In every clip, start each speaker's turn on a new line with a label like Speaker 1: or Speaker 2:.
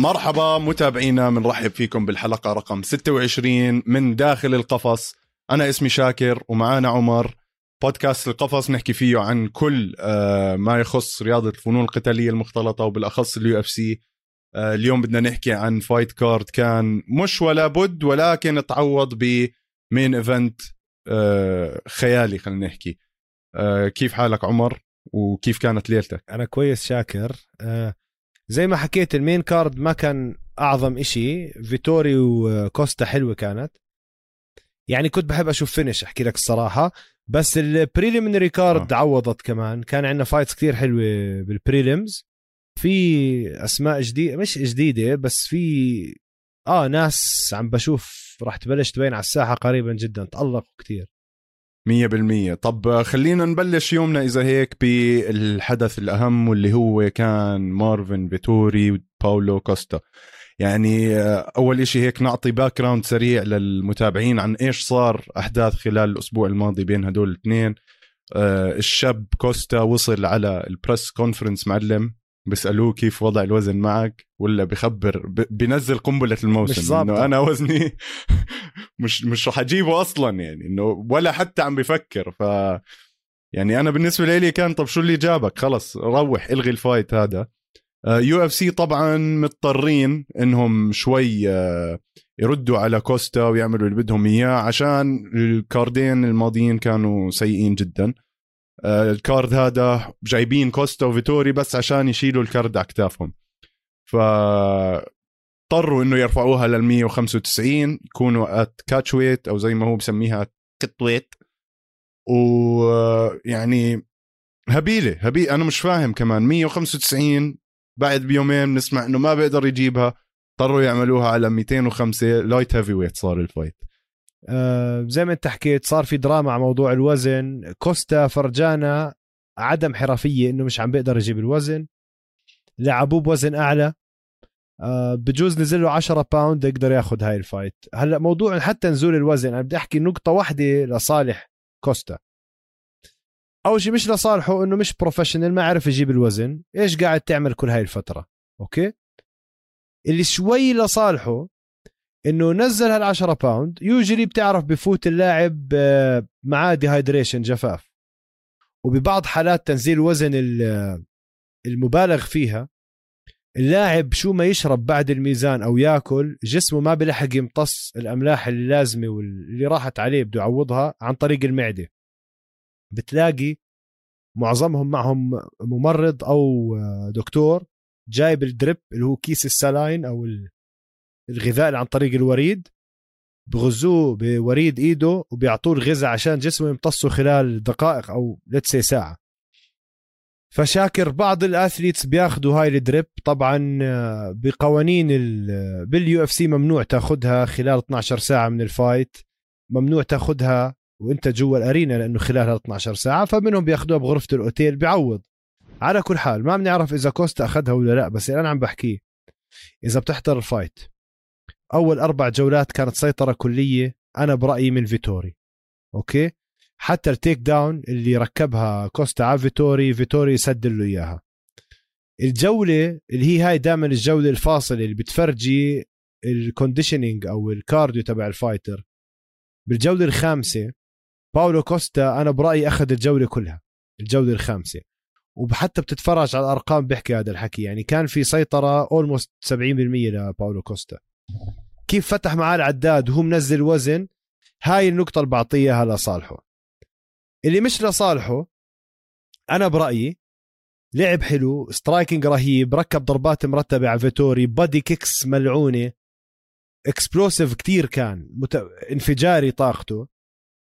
Speaker 1: مرحبا متابعينا بنرحب فيكم بالحلقة رقم 26 من داخل القفص. أنا اسمي شاكر ومعانا عمر. بودكاست القفص نحكي فيه عن كل آه، ما يخص رياضة الفنون القتالية المختلطة وبالأخص ال UFC. اليوم بدنا نحكي عن fight card. كان مش ولا بد ولكن تعوض ب main event آه، خيالي خلينا نحكي. آه، كيف حالك عمر؟ وكيف كانت ليلتك؟
Speaker 2: أنا كويس شاكر. آه زي ما حكيت ال main card ما كان أعظم إشي. فيتوري وكوستا حلوة كانت. يعني كنت بحب أشوف finish أحكي لك الصراحة. بس ال preliminary card
Speaker 1: آه.
Speaker 2: عوضت كمان. كان عندنا fights كتير حلوة بال prelims في أسماء جديدة مش جديدة بس في آه ناس عم بشوف راح تبلش تبين على الساحة قريبا جدا. تألقوا كتير.
Speaker 1: مية بالمية. طب خلينا نبلش يومنا إذا هيك بالحدث الأهم واللي هو كان مارفن فيتوري وباولو كوستا. يعني آه، أول إشي هيك نعطي background سريع للمتابعين عن إيش صار أحداث خلال الأسبوع الماضي بين هدول الاثنين. آه، الشاب كوستا وصل على ال press conference معلم. بيسألوه كيف وضع الوزن معك ولا بخبر ب- بينزل قنبلة
Speaker 2: مش
Speaker 1: الموسم. انه أنا وزني مش مش رح أجيبه أصلا يعني إنه ولا حتى عم بفكر. ف يعني أنا بالنسبة لي كان طب شو اللي جابك؟ خلص روح إلغي ال fight هذا. UFC طبعا مضطرين إنهم شوي آه، يردوا على كوستا ويعملوا اللي بدهم إياه عشان الكاردين الماضيين كانوا سيئين جدا. آه، ال card هذا جايبين كوستا وفيتوري بس عشان يشيلوا ال card على أكتافهم. ف اضطروا إنه يرفعوها لل 195 يكونوا at catch weight أو زي ما هو بسميها catch weight ويعني هبيلة هبي أنا مش فاهم كمان. 195 بعد بيومين بنسمع إنه ما بيقدر يجيبها اضطروا يعملوها على 205 light heavyweight صار ال fight.
Speaker 2: آه زي ما انت حكيت صار في دراما على موضوع الوزن. كوستا فرجانا عدم حرفية إنه مش عم بيقدر يجيب الوزن. لعبوه بوزن أعلى. آه بجوز نزل له 10 pound يقدر ياخذ هاي ال fight. هلأ موضوع حتى نزول الوزن أنا بدي أحكي نقطة واحدة لصالح كوستا. أول شيء مش لصالحه إنه مش professional ما عرف يجيب الوزن. إيش قاعد تعمل كل هاي الفترة؟ أوكي؟ اللي شوي لصالحه إنه نزل هال 10 pound usually بتعرف بفوت اللاعب آه، معاه dehydration جفاف. وببعض حالات تنزيل وزن ال- المبالغ فيها اللاعب شو ما يشرب بعد الميزان أو ياكل جسمه ما بلحق يمتص الأملاح اللي لازمة واللي راحت عليه بده يعوضها عن طريق المعدة. بتلاقي معظمهم معهم ممرض أو آه، دكتور جايب ال drip اللي هو كيس ال saline أو ال- الغذاء اللي عن طريق الوريد بغزوه بوريد إيده وبيعطوه الغذاء عشان جسمه يمتصه خلال دقائق أو let's say ساعة. فشاكر بعض ال athletes بياخذوا هاي ال drip. طبعا آه، بقوانين ال- بال UFC ممنوع تاخذها خلال 12 ساعة من ال fight. ممنوع تاخذها وإنت جوا ال arena لأنه خلال هال 12 ساعة فمنهم بياخذوها بغرفة الأوتيل بيعوض. على كل حال ما بنعرف إذا كوستا أخذها ولا لا بس أنا عم بحكيه إذا بتحضر ال fight أول أربع جولات كانت سيطرة كلية أنا برأيي من فيتوري okay؟ حتى ال takedown اللي ركبها كوستا على فيتوري فيتوري سدل له إياها. الجولة اللي هي هاي دائما الجولة الفاصلة اللي بتفرجي ال conditioning أو ال cardio تبع ال fighter بالجولة الخامسة باولو كوستا أنا برأيي أخذ الجولة كلها الجولة الخامسة. وحتى بتتفرج على الأرقام بيحكي هذا الحكي يعني كان في سيطرة almost 70% لباولو كوستا. كيف فتح معاه العداد وهو منزل وزن هاي النقطة اللي بعطيها لصالحه اللي مش لصالحه أنا برأيي لعب حلو striking رهيب ركب ضربات مرتبة على فيتوري body kicks ملعونة explosive كتير كان مت... انفجاري طاقته.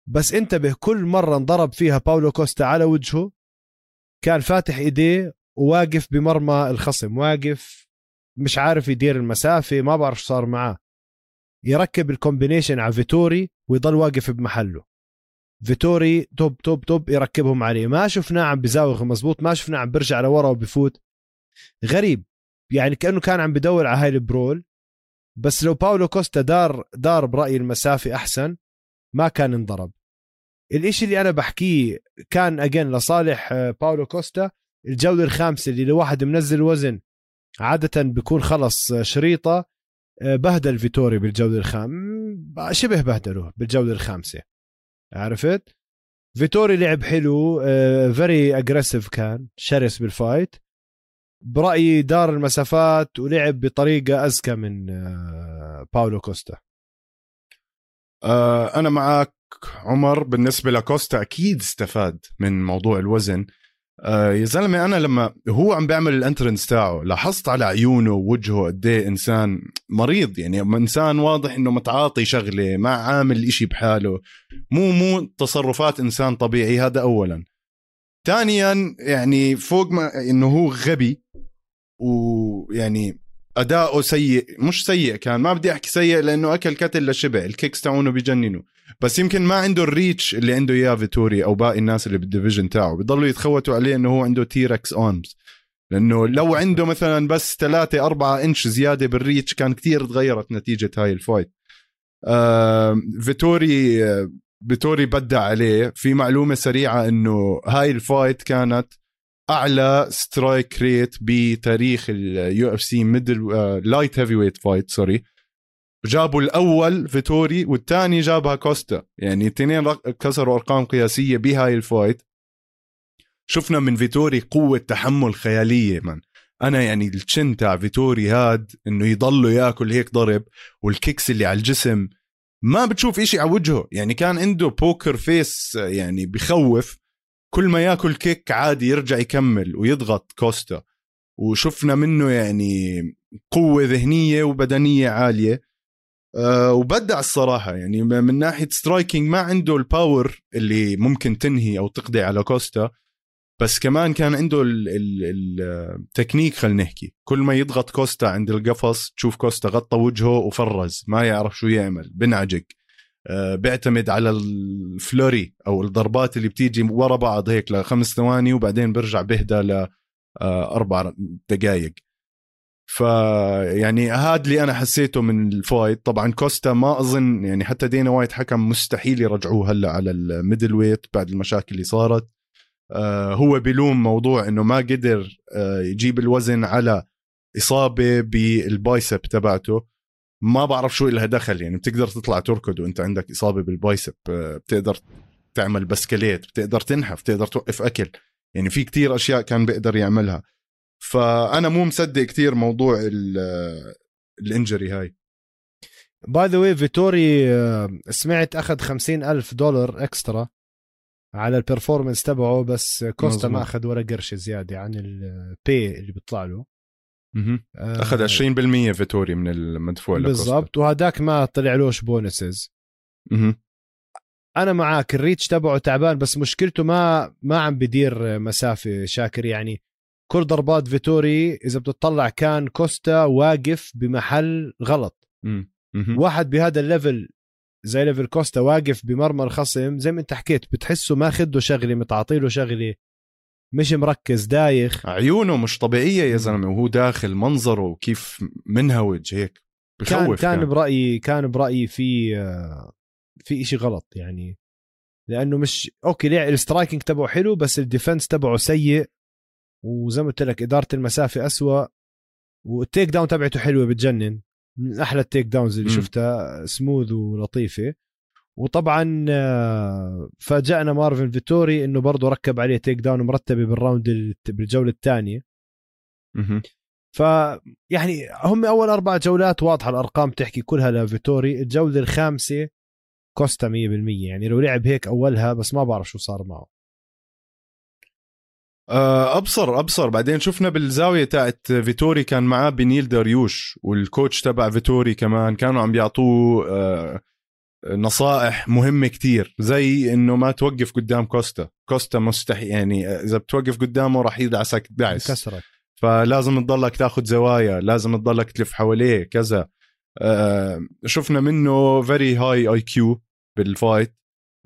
Speaker 2: بس انتبه كل مرة انضرب فيها باولو كوستا على وجهه كان فاتح إيديه وواقف بمرمى الخصم واقف مش عارف يدير المسافة ما بعرف صار معاه. يركب ال combination على فيتوري ويضل واقف بمحله. فيتوري توب توب توب يركبهم عليه. ما شفناه عم بزاوغ مزبوط ما شفناه عم برجع لورا وبفوت. غريب. يعني كأنه كان عم بدور على هاي ال brawl. بس لو باولو كوستا دار دار برأيي المسافة أحسن ما كان انضرب. الإشي اللي أنا بحكيه كان again لصالح آه، باولو كوستا الجولة الخامسة اللي لواحد منزل وزن عادة بيكون خلص شريطة آه، بهدل فيتوري بالجوله الخام شبه بهدله بالجوله الخامسة. عرفت؟ فيتوري لعب حلو very aggressive كان شرس بال fight برأيي دار المسافات ولعب بطريقة اذكى من آه، باولو كوستا.
Speaker 1: آه أنا معك عمر. بالنسبة لكوستا أكيد استفاد من موضوع الوزن. آه يا زلمة أنا لما هو عم بيعمل ال entrance تاعه لاحظت على عيونه ووجهه قد إيه إنسان مريض. يعني إنسان واضح إنه متعاطي شغلة ما عامل إشي بحاله. مو مو تصرفات إنسان طبيعي هذا اولا. ثانيا يعني فوق ما إنه هو غبي ويعني أداؤه سيء مش سيء كان ما بدي أحكي سيء لأنه أكل كتل لشبع ال kicks تاعونه بيجننوا بس يمكن ما عنده ال reach اللي عنده إياه فيتوري أو باقي الناس اللي بال division تاعه. بضلوا يتخوتوا عليه إنه هو عنده T-Rex arms لأنه لو عنده مثلا بس 3 4 إنش زيادة بال reach كان كتير تغيرت نتيجة هاي ال fight. آه فيتوري فيتوري بدع عليه. في معلومة سريعة إنه هاي ال fight كانت أعلى strike rate بتاريخ ال UFC middle light heavyweight fight sorry جابوا الأول فيتوري والثاني جابها كوستا. يعني الاثنين كسروا أرقام قياسية بهاي ال fight. شفنا من فيتوري قوة تحمل خيالية من. أنا يعني ال chin تاع فيتوري هاد إنه يضله ياكل هيك ضرب وال kicks اللي على الجسم ما بتشوف إشي على وجهه. يعني كان عنده poker face يعني بخوف. كل ما ياكل kick عادي يرجع يكمل ويضغط كوستا. وشفنا منه يعني قوة ذهنية وبدنية عالية. أه وبدع الصراحة. يعني من ناحية striking ما عنده ال power اللي ممكن تنهي أو تقضي على كوستا بس كمان كان عنده التكنيك خلينا نحكي. كل ما يضغط كوستا عند القفص تشوف كوستا غطى وجهه وفرز ما يعرف شو يعمل بنعجق. آه، بيعتمد على ال flurry أو الضربات اللي بتيجي ورا بعض هيك لخمس ثواني وبعدين برجع بهدى لاربع دقائق فيعني هذا اللي أنا حسيته من ال fight. طبعا كوستا ما أظن يعني حتى دينا وايت حكم مستحيل يرجعوه هلأ على ال middleweight بعد المشاكل اللي صارت. آه هو بيلوم موضوع إنه ما قدر آه يجيب الوزن على إصابة بال bicep تبعته. ما بعرف شو لها دخل يعني بتقدر تطلع تركض وأنت عندك إصابة بال bicep آه، بتقدر تعمل بسكليت بتقدر تنحف بتقدر توقف أكل. يعني في كتير أشياء كان بيقدر يعملها. فأنا مو مصدق كتير موضوع ال injury هاي.
Speaker 2: by the way فيتوري آه، سمعت أخذ خمسين ألف دولار extra على ال performance تبعه بس كوستا مزبوط. ما أخذ ولا قرش زيادة عن ال pay اللي بيطلع له.
Speaker 1: آه أخذ 20% فيتوري من المدفوع
Speaker 2: بالضبط. وهداك ما طلع لوش bonuses أنا معك ال reach تبعه تعبان بس مشكلته ما ما عم بدير مسافة شاكر يعني. كل ضربات فيتوري إذا بتطلع كان كوستا واقف بمحل غلط. واحد بهذا ال level زي level كوستا واقف بمرمى الخصم زي ما انت حكيت بتحسه ماخذه شغلة متعاطي له شغلة مش مركز دايخ.
Speaker 1: عيونه مش طبيعية يا زلمة وهو داخل منظره وكيف منهوج هيك
Speaker 2: بخوف كان, كان, كان برايي كان برأيي في في إشي غلط يعني لأنه مش أوكي ليه ال striking تبعه حلو بس ال defense تبعه سيء وزي ما قلت لك إدارة المسافة أسوأ وال takedown تبعته حلوة بتجنن. من أحلى ال takedowns اللي م. شفتها سموث ولطيفة. وطبعا آه، فاجأنا مارفن فيتوري إنه برضه ركب عليه takedown مرتبة بال round بالجولة الثانية. ف يعني هم أول أربع جولات واضحة الأرقام تحكي كلها لفيتوري الجولة الخامسة كوستا 100% يعني لو لعب هيك أولها بس ما بعرف شو صار معه.
Speaker 1: أبصر أبصر. بعدين شفنا بالزاوية تاعت فيتوري كان معاه بنيل داريوش وال coach تبع فيتوري كمان كانوا عم بيعطوه آه، نصائح مهمة كتير زي إنه ما توقف قدام كوستا. كوستا مستحيل يعني إذا بتوقف قدامه راح يدعسك دعس كسرك فلازم تضلك تاخذ زوايا لازم تضلك تلف حواليه كذا. آه شفنا منه very high IQ بال fight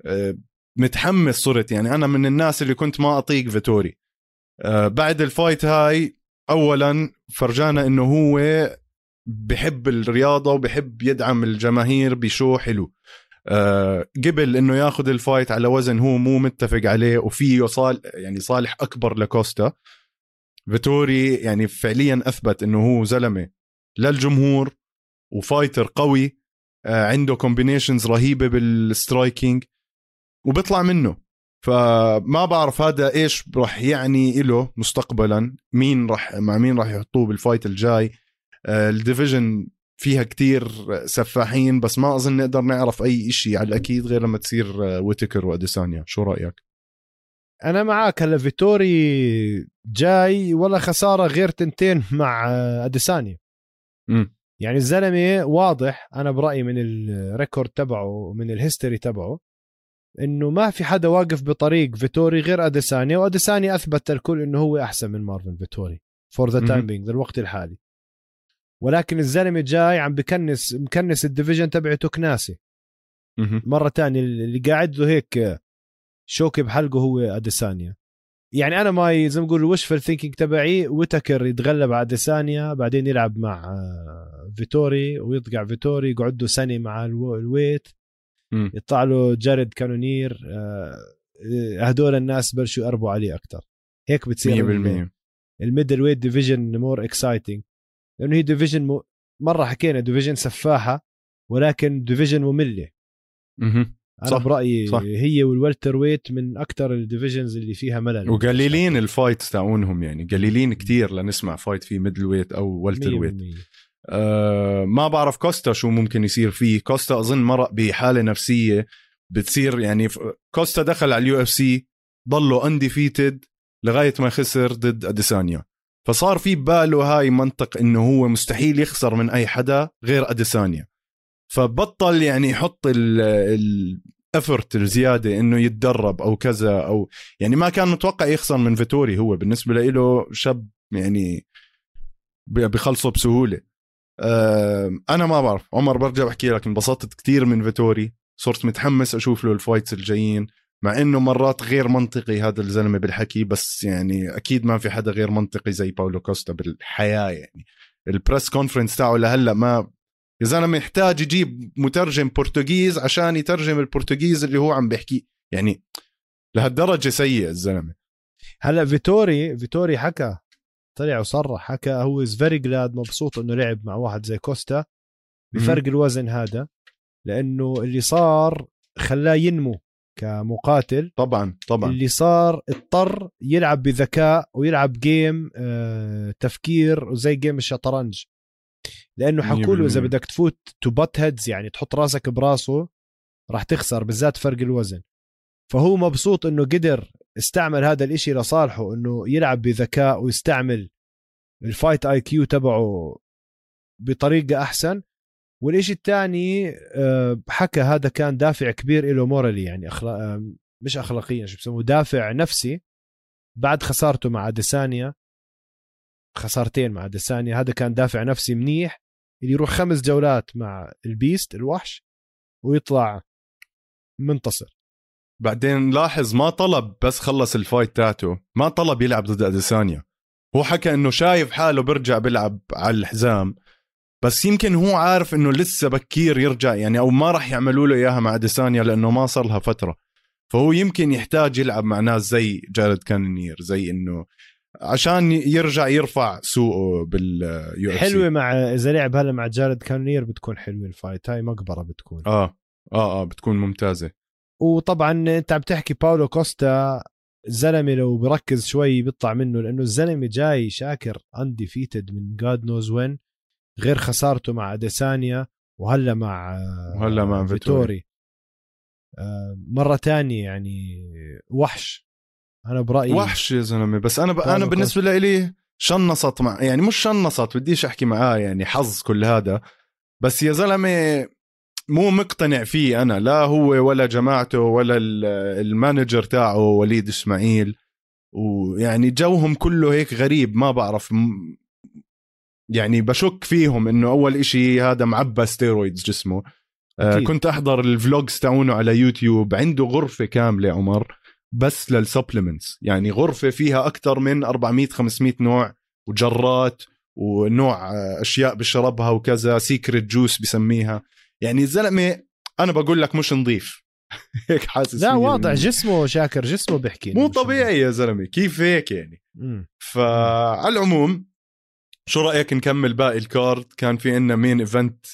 Speaker 1: آه متحمس صرت يعني أنا من الناس اللي كنت ما أطيق فيتوري. آه بعد ال fight هاي اولا فرجانا إنه هو بحب الرياضة وبحب يدعم الجماهير ب show حلو. أه قبل إنه ياخذ ال fight على وزن هو مو متفق عليه وفيه صال يعني صالح أكبر لكوستا. فيتوري يعني فعليا أثبت إنه هو زلمة للجمهور و fighter قوي. آه، عنده combinations رهيبة بال striking وبيطلع منه. فما بعرف هذا إيش راح يعني له مستقبلا. مين راح مع مين راح يحطوه بال fight الجاي. آه، ال division فيها كتير سفاحين بس ما أظن نقدر نعرف أي شيء على الأكيد غير لما تصير آه، ويتكر وأديسانيا. شو رأيك؟
Speaker 2: أنا معك هلا فيتوري جاي ولا خسارة غير تنتين مع أديسانيا.
Speaker 1: امم
Speaker 2: يعني الزلمة واضح. أنا برأيي من ال record تبعه ومن ال history تبعه. إنه ما في حدا واقف بطريق فيتوري غير أديسانيا وأديسانيا أثبت الكل إنه هو أحسن من مارفن فيتوري for the time being للوقت الحالي. ولكن الزلمة جاي عم بكنس مكنس ال division تبعته كناسه مرة تانية اللي قاعد له هيك شوكي بحلقه هو أديسانيا. يعني أنا ما زي ما نقول ال wishful thinking تبعي ويتكر يتغلب على أديسانيا بعدين يلعب مع فيتوري ويطقع فيتوري يقعد له سنة مع ال weight. يطلع له جارد كانونير آه، هدول الناس بلشوا يقربوا عليه أكثر هيك بتصير
Speaker 1: 100%
Speaker 2: ال middleweight division more exciting لأنه هي division م... مرة حكينا division سفاحة ولكن division مملة. أنا صح. برأيي صح. هي وال welterweight من أكثر ال divisions اللي فيها ملل.
Speaker 1: وقليلين ال fight تاعونهم يعني. قليلين كتير لنسمع fight في middleweight أو welterweight آه ما بعرف كوستا شو ممكن يصير فيه. كوستا أظن مرق بحالة نفسية بتصير يعني كوستا دخل على ال UFC ضله undefeated لغاية ما خسر ضد أديسانيا. فصار في بباله هاي منطق إنه هو مستحيل يخسر من أي حدا غير أديسانيا. فبطل يعني يحط ال effort الزيادة إنه يتدرب أو كذا أو يعني ما كان متوقع يخسر من فيتوري هو. بالنسبة له شاب يعني بخلصه بسهولة. أنا ما بعرف. عمر برجع بحكي لك انبسطت كثير من فيتوري. صرت متحمس أشوف له ال fights الجايين مع إنه مرات غير منطقي هذا الزلمة بالحكي بس يعني أكيد ما في حدا غير منطقي زي باولو كوستا بالحياة يعني. ال press conference تاعه لهلأ ما يا زلمة يحتاج يجيب مترجم Portuguese عشان يترجم ال Portuguese اللي هو عم بيحكي. يعني لهالدرجة سيء الزلمة.
Speaker 2: هلأ فيتوري فيتوري حكى. طلع وصرح حكى هو is very glad مبسوط إنه لعب مع واحد زي كوستا. بفرق الوزن هذا لأنه اللي صار خلاه ينمو كمقاتل.
Speaker 1: طبعا طبعا.
Speaker 2: اللي صار اضطر يلعب بذكاء ويلعب game آه تفكير وزي game الشطرنج. لأنه حكوا له إذا بدك تفوت to butt heads يعني تحط راسك براسه راح تخسر بالذات فرق الوزن. فهو مبسوط إنه قدر استعمل هذا الإشي لصالحه إنه يلعب بذكاء ويستعمل ال fight IQ تبعه بطريقة أحسن. والإشي الثاني آه، حكى هذا كان دافع كبير له morally يعني أخلاق آه، مش اخلاقيا شو بسموه دافع نفسي بعد خسارته مع اديسانيا خسارتين مع اديسانيا هذا كان دافع نفسي منيح اللي يروح خمس جولات مع ال beast الوحش ويطلع منتصر.
Speaker 1: بعدين لاحظ ما طلب بس خلص ال fight تاعته ما طلب يلعب ضد أديسانيا. هو حكى إنه شايف حاله بيرجع بيلعب على الحزام بس يمكن هو عارف إنه لسه بكير يرجع يعني أو ما راح يعملوا له إياها مع أديسانيا لأنه ما صار لها فترة. فهو يمكن يحتاج يلعب مع ناس زي جارد كانير زي إنه عشان يرجع يرفع سوقه باليو
Speaker 2: حلوة مع إذا لعب هلا مع جارد كانير بتكون حلوة ال fight هاي مقبرة بتكون.
Speaker 1: آه آه آه بتكون ممتازة.
Speaker 2: وطبعا أنت عم تحكي باولو كوستا زلمة لو بركز شوي بيطلع منه لأنه الزلمة جاي شاكر undefeated من god knows when غير خسارته مع أديسانيا وهلا مع
Speaker 1: وهلا مع فيتوري.
Speaker 2: آه، مرة تانية يعني وحش. أنا برأيي
Speaker 1: وحش يا زلمة. بس أنا ب... أنا بالنسبة لي شنصت معه يعني مش شنصت بديش أحكي معاه يعني حظ كل هذا. بس يا زلمة مو مقتنع فيه أنا لا هو ولا جماعته ولا ال manager تاعه وليد إسماعيل. ويعني جوهم كله هيك غريب ما بعرف يعني بشك فيهم إنه أول إشي هذا معبى steroids جسمه. آه كنت أحضر ال vlogs تاعونه على يوتيوب عنده غرفة كاملة عمر بس لل supplements يعني غرفة فيها أكثر من 400 500 نوع وجرات ونوع آه، أشياء بشربها وكذا secret juice بسميها. يعني الزلمة أنا بقول لك مش نظيف. هيك حاسس
Speaker 2: لا واضح. جسمه شاكر جسمه بيحكي
Speaker 1: مو طبيعي يا زلمة. كيف هيك يعني. فعلى العموم شو رأيك نكمل باقي ال card؟ كان في عنا main event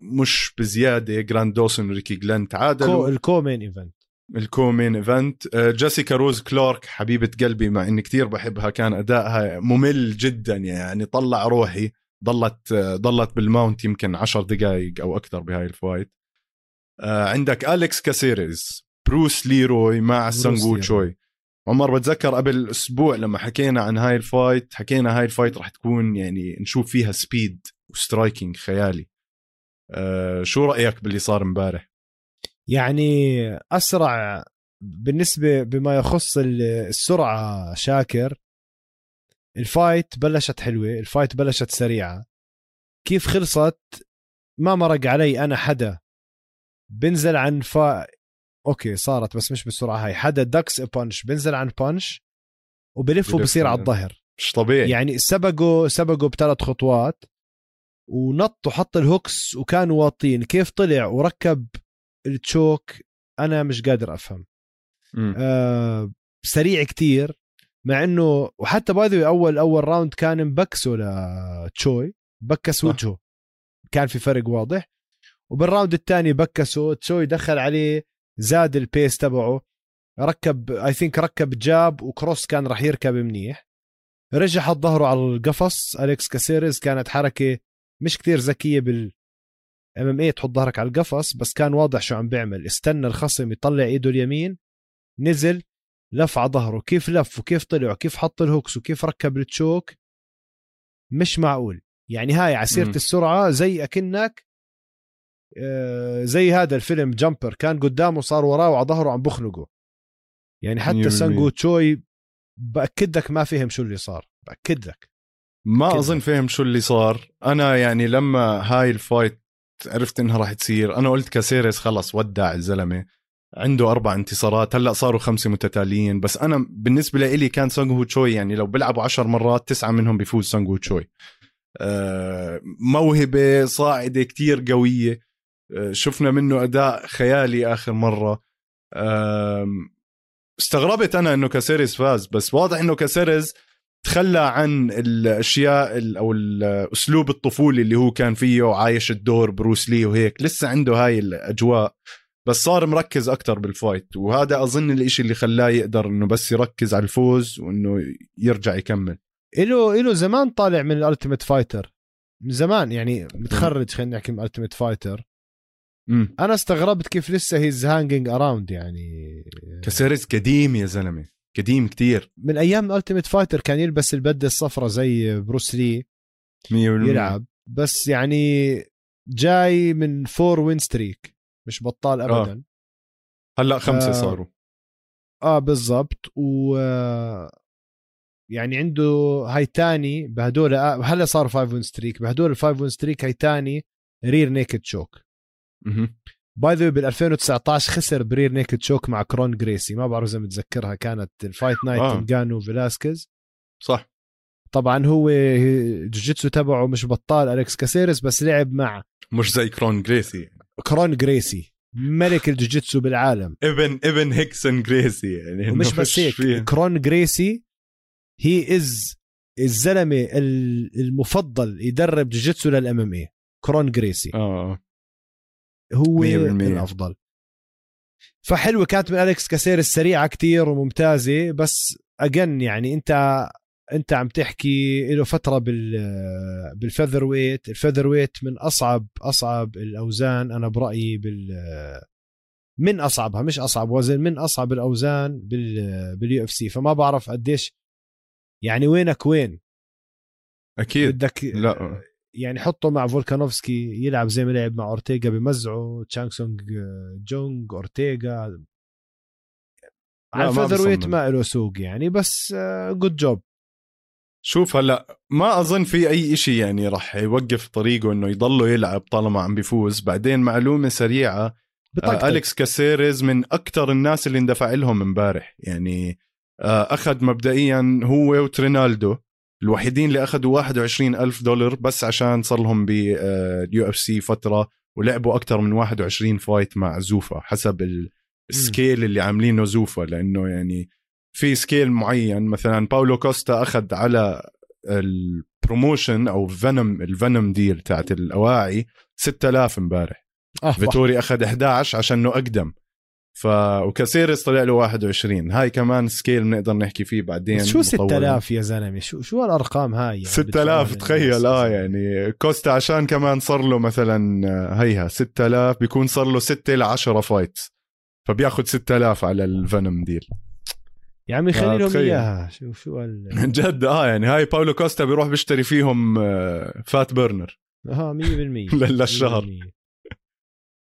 Speaker 1: مش بزيادة جرانت دوسون وريكي جلين
Speaker 2: كو
Speaker 1: تعادلوا
Speaker 2: الكو مين ايفنت
Speaker 1: الكو مين ايفنت جيسيكا روز كلارك حبيبة قلبي مع إني كتير بحبها كان ادائها ممل جدا يعني طلع روحي. ضلت ضلت بال mount يمكن عشر دقائق أو أكثر بهاي ال fight آه، عندك أليكس كاسيريز بروس ليروي مع
Speaker 2: ليروي.
Speaker 1: تشوي. عمر بتذكر قبل أسبوع لما حكينا عن هاي ال fight حكينا هاي ال fight رح تكون يعني نشوف فيها speed و striking خيالي. أه شو رأيك باللي صار امبارح؟
Speaker 2: يعني أسرع بالنسبة بما يخص ال- السرعة شاكر ال fight بلشت حلوة ال fight بلشت سريعة. كيف خلصت؟ ما مرق علي أنا حدا. بنزل عن فا أوكي صارت بس مش بالسرعة هاي. حدا دكس بانش بنزل عن بانش وبلف
Speaker 1: بلف
Speaker 2: وبصير على
Speaker 1: عن-
Speaker 2: الظهر.
Speaker 1: مش طبيعي.
Speaker 2: يعني سبقوا سبقوا بثلاث خطوات ونط وحط الهوكس وكانوا واطين. كيف طلع وركب التشوك؟ أنا مش قادر
Speaker 1: أفهم.
Speaker 2: آه سريع كتير. مع إنه وحتى باي اول أول راوند كان مبكسه لتشوي بكس. وجهه. كان في فرق واضح. وبال round الثاني بكسه تشوي دخل عليه زاد ال pace تبعه. ركب I think ركب jab و cross كان راح يركب منيح. رجع حط ظهره على القفص. أليكس كاسيريز كانت حركة مش كتير ذكية بال MMA تحط ظهرك على القفص بس كان واضح شو عم بيعمل. استنى الخصم يطلع إيده اليمين. نزل. لف على ظهره كيف لف وكيف طلع وكيف حط ال hooks وكيف ركب ال choke مش معقول يعني هاي عسيرة. السرعة زي أكنك آه، زي هذا الفيلم جامبر كان قدامه صار وراه وعلى ظهره عم بخنقه يعني حتى. سانجو تشوي بأكد لك ما فهم شو اللي صار بأكد لك
Speaker 1: ما
Speaker 2: كده.
Speaker 1: أظن فهم شو اللي صار أنا يعني لما هاي ال fight عرفت إنها راح تصير أنا قلت كاسيريس خلص ودع الزلمة عنده أربع انتصارات هلأ صاروا خمسة متتاليين. بس أنا بالنسبة لي كان سانجو تشوي يعني لو بيلعبوا عشر مرات تسعة منهم بيفوز سانجو تشوي. آه، موهبة صاعدة كتير قوية. آه، شفنا منه أداء خيالي آخر مرة. استغربت أنا إنه كاسيريس فاز بس واضح إنه كاسيريس تخلى عن الأشياء ال- أو الأسلوب الطفولي اللي هو كان فيه وعايش الدور بروس لي وهيك. لسه عنده هاي الأجواء. بس صار مركز أكتر بال fight وهذا أظن الإشي اللي خلاه يقدر إنه بس يركز على الفوز وإنه يرجع يكمل.
Speaker 2: إله إله زمان طالع من ال Ultimate Fighter. من زمان يعني متخرج خلينا نحكي من ال Ultimate Fighter.
Speaker 1: امم
Speaker 2: أنا استغربت كيف لسه he's hanging around يعني.
Speaker 1: كاسيريس قديم يا زلمة قديم كتير.
Speaker 2: من أيام ال Ultimate Fighter كان يلبس البدلة الصفراء زي بروس لي
Speaker 1: 100%
Speaker 2: يلعب. بس يعني جاي من four win streak مش بطال ابدا
Speaker 1: هلأ خمسة
Speaker 2: آه.
Speaker 1: صاروا
Speaker 2: آه, آه بالضبط و يعني عنده هاي تاني بهدول آه هلأ صار five win streak بهدول ال five win streak هاي تاني rear naked choke.
Speaker 1: by
Speaker 2: the way بال 2019 خسر ب rear naked choke مع كرون جريسي ما بعرف إذا متذكرها كانت ال fight night
Speaker 1: آه.
Speaker 2: آه. نجانو فيلاسكيز
Speaker 1: صح
Speaker 2: طبعا هو جوجيتسو تبعه مش بطال أليكس كاسيرس بس لعب مع
Speaker 1: مش زي كرون جريسي
Speaker 2: كرون جريسي ملك الجوجيتسو بالعالم.
Speaker 1: ابن ابن هيكسون جريسي يعني.
Speaker 2: ومش بس هيك. كرون جريسي he is الزلمة ال- المفضل يدرب جوجيتسو لل MMA كرون جريسي.
Speaker 1: آه.
Speaker 2: هو
Speaker 1: 100%.
Speaker 2: الأفضل. فحلوة كانت من أليكس كاسيرس سريعة كتير وممتازة بس again يعني أنت انت عم تحكي له فترة بال بال featherweight ال featherweight من أصعب أصعب الأوزان أنا برأيي بال من أصعبها مش أصعب وزن من أصعب الأوزان بال بال UFC. فما بعرف قديش يعني وينك وين؟
Speaker 1: أكيد.
Speaker 2: بدك
Speaker 1: لا.
Speaker 2: يعني حطه مع فولكانوفسكي يلعب زي ما لعب مع أورتيغا بمزعه. تشانغسونج جونج أورتيغا. على ال
Speaker 1: featherweight.
Speaker 2: ما له سوق يعني بس good job
Speaker 1: شوف هلا ما أظن في أي إشي يعني راح يوقف طريقه إنه يضله يلعب طالما عم بيفوز. بعدين معلومة سريعة آه أليكس كاسيريز من أكثر الناس اللي اندفع لهم امبارح. يعني آه أخذ مبدئيا هو وترينالدو الوحيدين اللي أخذوا 21 ألف دولار بس عشان صار لهم بال UFC فترة ولعبوا أكثر من 21 fight مع زوفا حسب ال scale اللي عاملينه زوفا. لأنه يعني في scale معين. مثلا باولو كوستا أخذ على ال promotion أو Venum ال Venum deal تاعت الأواعي 6000 امبارح.
Speaker 2: آه
Speaker 1: فيتوري أخذ 11 عشانه أقدم. ف وكاسيرس طلع له 21 هاي كمان scale بنقدر نحكي فيه بعدين
Speaker 2: شو
Speaker 1: مطولاً.
Speaker 2: 6000 يا زلمة؟ شو شو الارقام هاي يعني؟
Speaker 1: 6000
Speaker 2: بتفهم
Speaker 1: تخيل. آه يعني كوستا عشان كمان صار له مثلا آه، هيها 6000 بيكون صار له 6 ل 10 fight فبياخذ 6000 على ال Venum deal.
Speaker 2: يا عمي خلي لهم. إياها. شو شو ال...
Speaker 1: جد آه يعني هاي باولو كوستا بيروح بيشتري فيهم آه، fat burner
Speaker 2: آه 100%
Speaker 1: للشهر.
Speaker 2: 100%.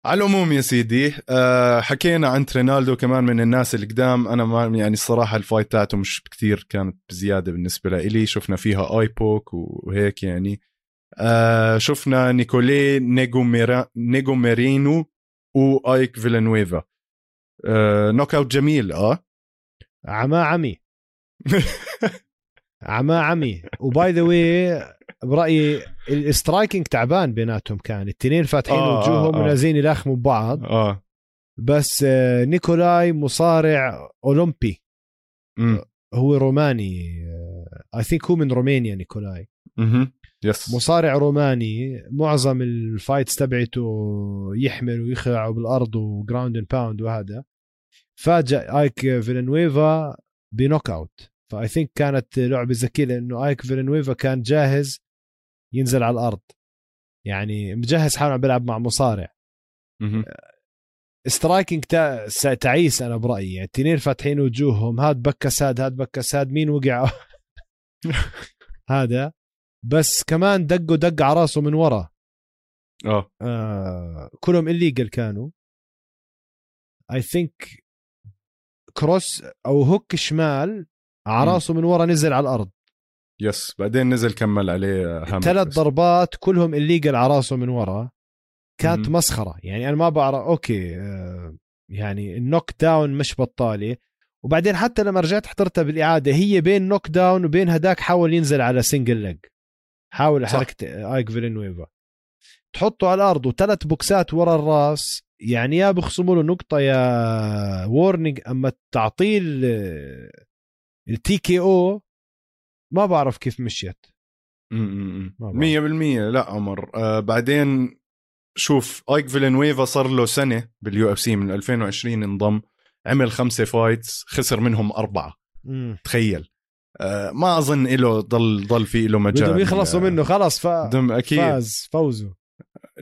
Speaker 1: على العموم يا سيدي آه، حكينا عن ترينالدو كمان من الناس القدام. أنا ما يعني الصراحة ال fight تاعته مش كتير كانت بزيادة بالنسبة لإلي شفنا فيها eye poke وهيك يعني. آه، شفنا نيكولي نيجوميرا نيجوميرينو وأيك فيلانويفا. آه، knockout جميل آه.
Speaker 2: عما عمي. عما عمي. و by the way برأيي ال striking تعبان بيناتهم كان. التنين فاتحين
Speaker 1: آه، آه،
Speaker 2: وجوههم
Speaker 1: آه.
Speaker 2: ونازلين يلاخموا ببعض.
Speaker 1: آه.
Speaker 2: بس آه، نيكولاي مصارع أولمبي.
Speaker 1: امم
Speaker 2: هو روماني I think هو من رومانيا نيكولاي.
Speaker 1: مهم. yes
Speaker 2: مصارع روماني معظم ال fights تبعته يحمل ويخلع بالأرض و ground and pound وهذا. فاجأ آيك فيلانويفا ب knockout. ف I think كانت لعبة ذكية لأنه آيك فيلانويفا كان جاهز ينزل على الأرض. يعني مجهز حاله عم بيلعب مع مصارع. striking تا... تعيس أنا برأيي. يعني الاثنين فاتحين وجوههم. هاد بكس هاد هاد بكس هاد مين وقع؟ هذا. بس كمان دقوا دق على راسه من ورا.
Speaker 1: آه.
Speaker 2: آه كلهم illegal كانوا. I think cross أو hook شمال على. راسه من ورا نزل على الأرض
Speaker 1: yes بعدين نزل كمل عليه
Speaker 2: ثلاث. ضربات كلهم illegal على راسه من ورا كانت
Speaker 1: مم.
Speaker 2: مسخرة يعني أنا ما بعرف okay آه يعني ال knockdown مش بطالة وبعدين حتى لما رجعت حضرتها بالإعادة هي بين knockdown وبين هداك حاول ينزل على single leg حاول. حركه ايك فيلينويفا تحطه على الأرض وثلاث بوكسات ورا الراس يعني يا بخصموا له نقطة يا warning أما تعطيه ال TKO ما بعرف كيف مشيت. ما بعرف.
Speaker 1: مية بالمية. لا عمر. آه بعدين شوف ايك فيلنويفا صار له سنة بال UFC من 2020 انضم عمل خمسة fights خسر منهم أربعة.
Speaker 2: مم.
Speaker 1: تخيل. آه ما أظن له ضل ضل في له مجال
Speaker 2: بدهم يخلصوا
Speaker 1: آه،
Speaker 2: منه خلص ف...
Speaker 1: دم أكيد.
Speaker 2: فاز فوزه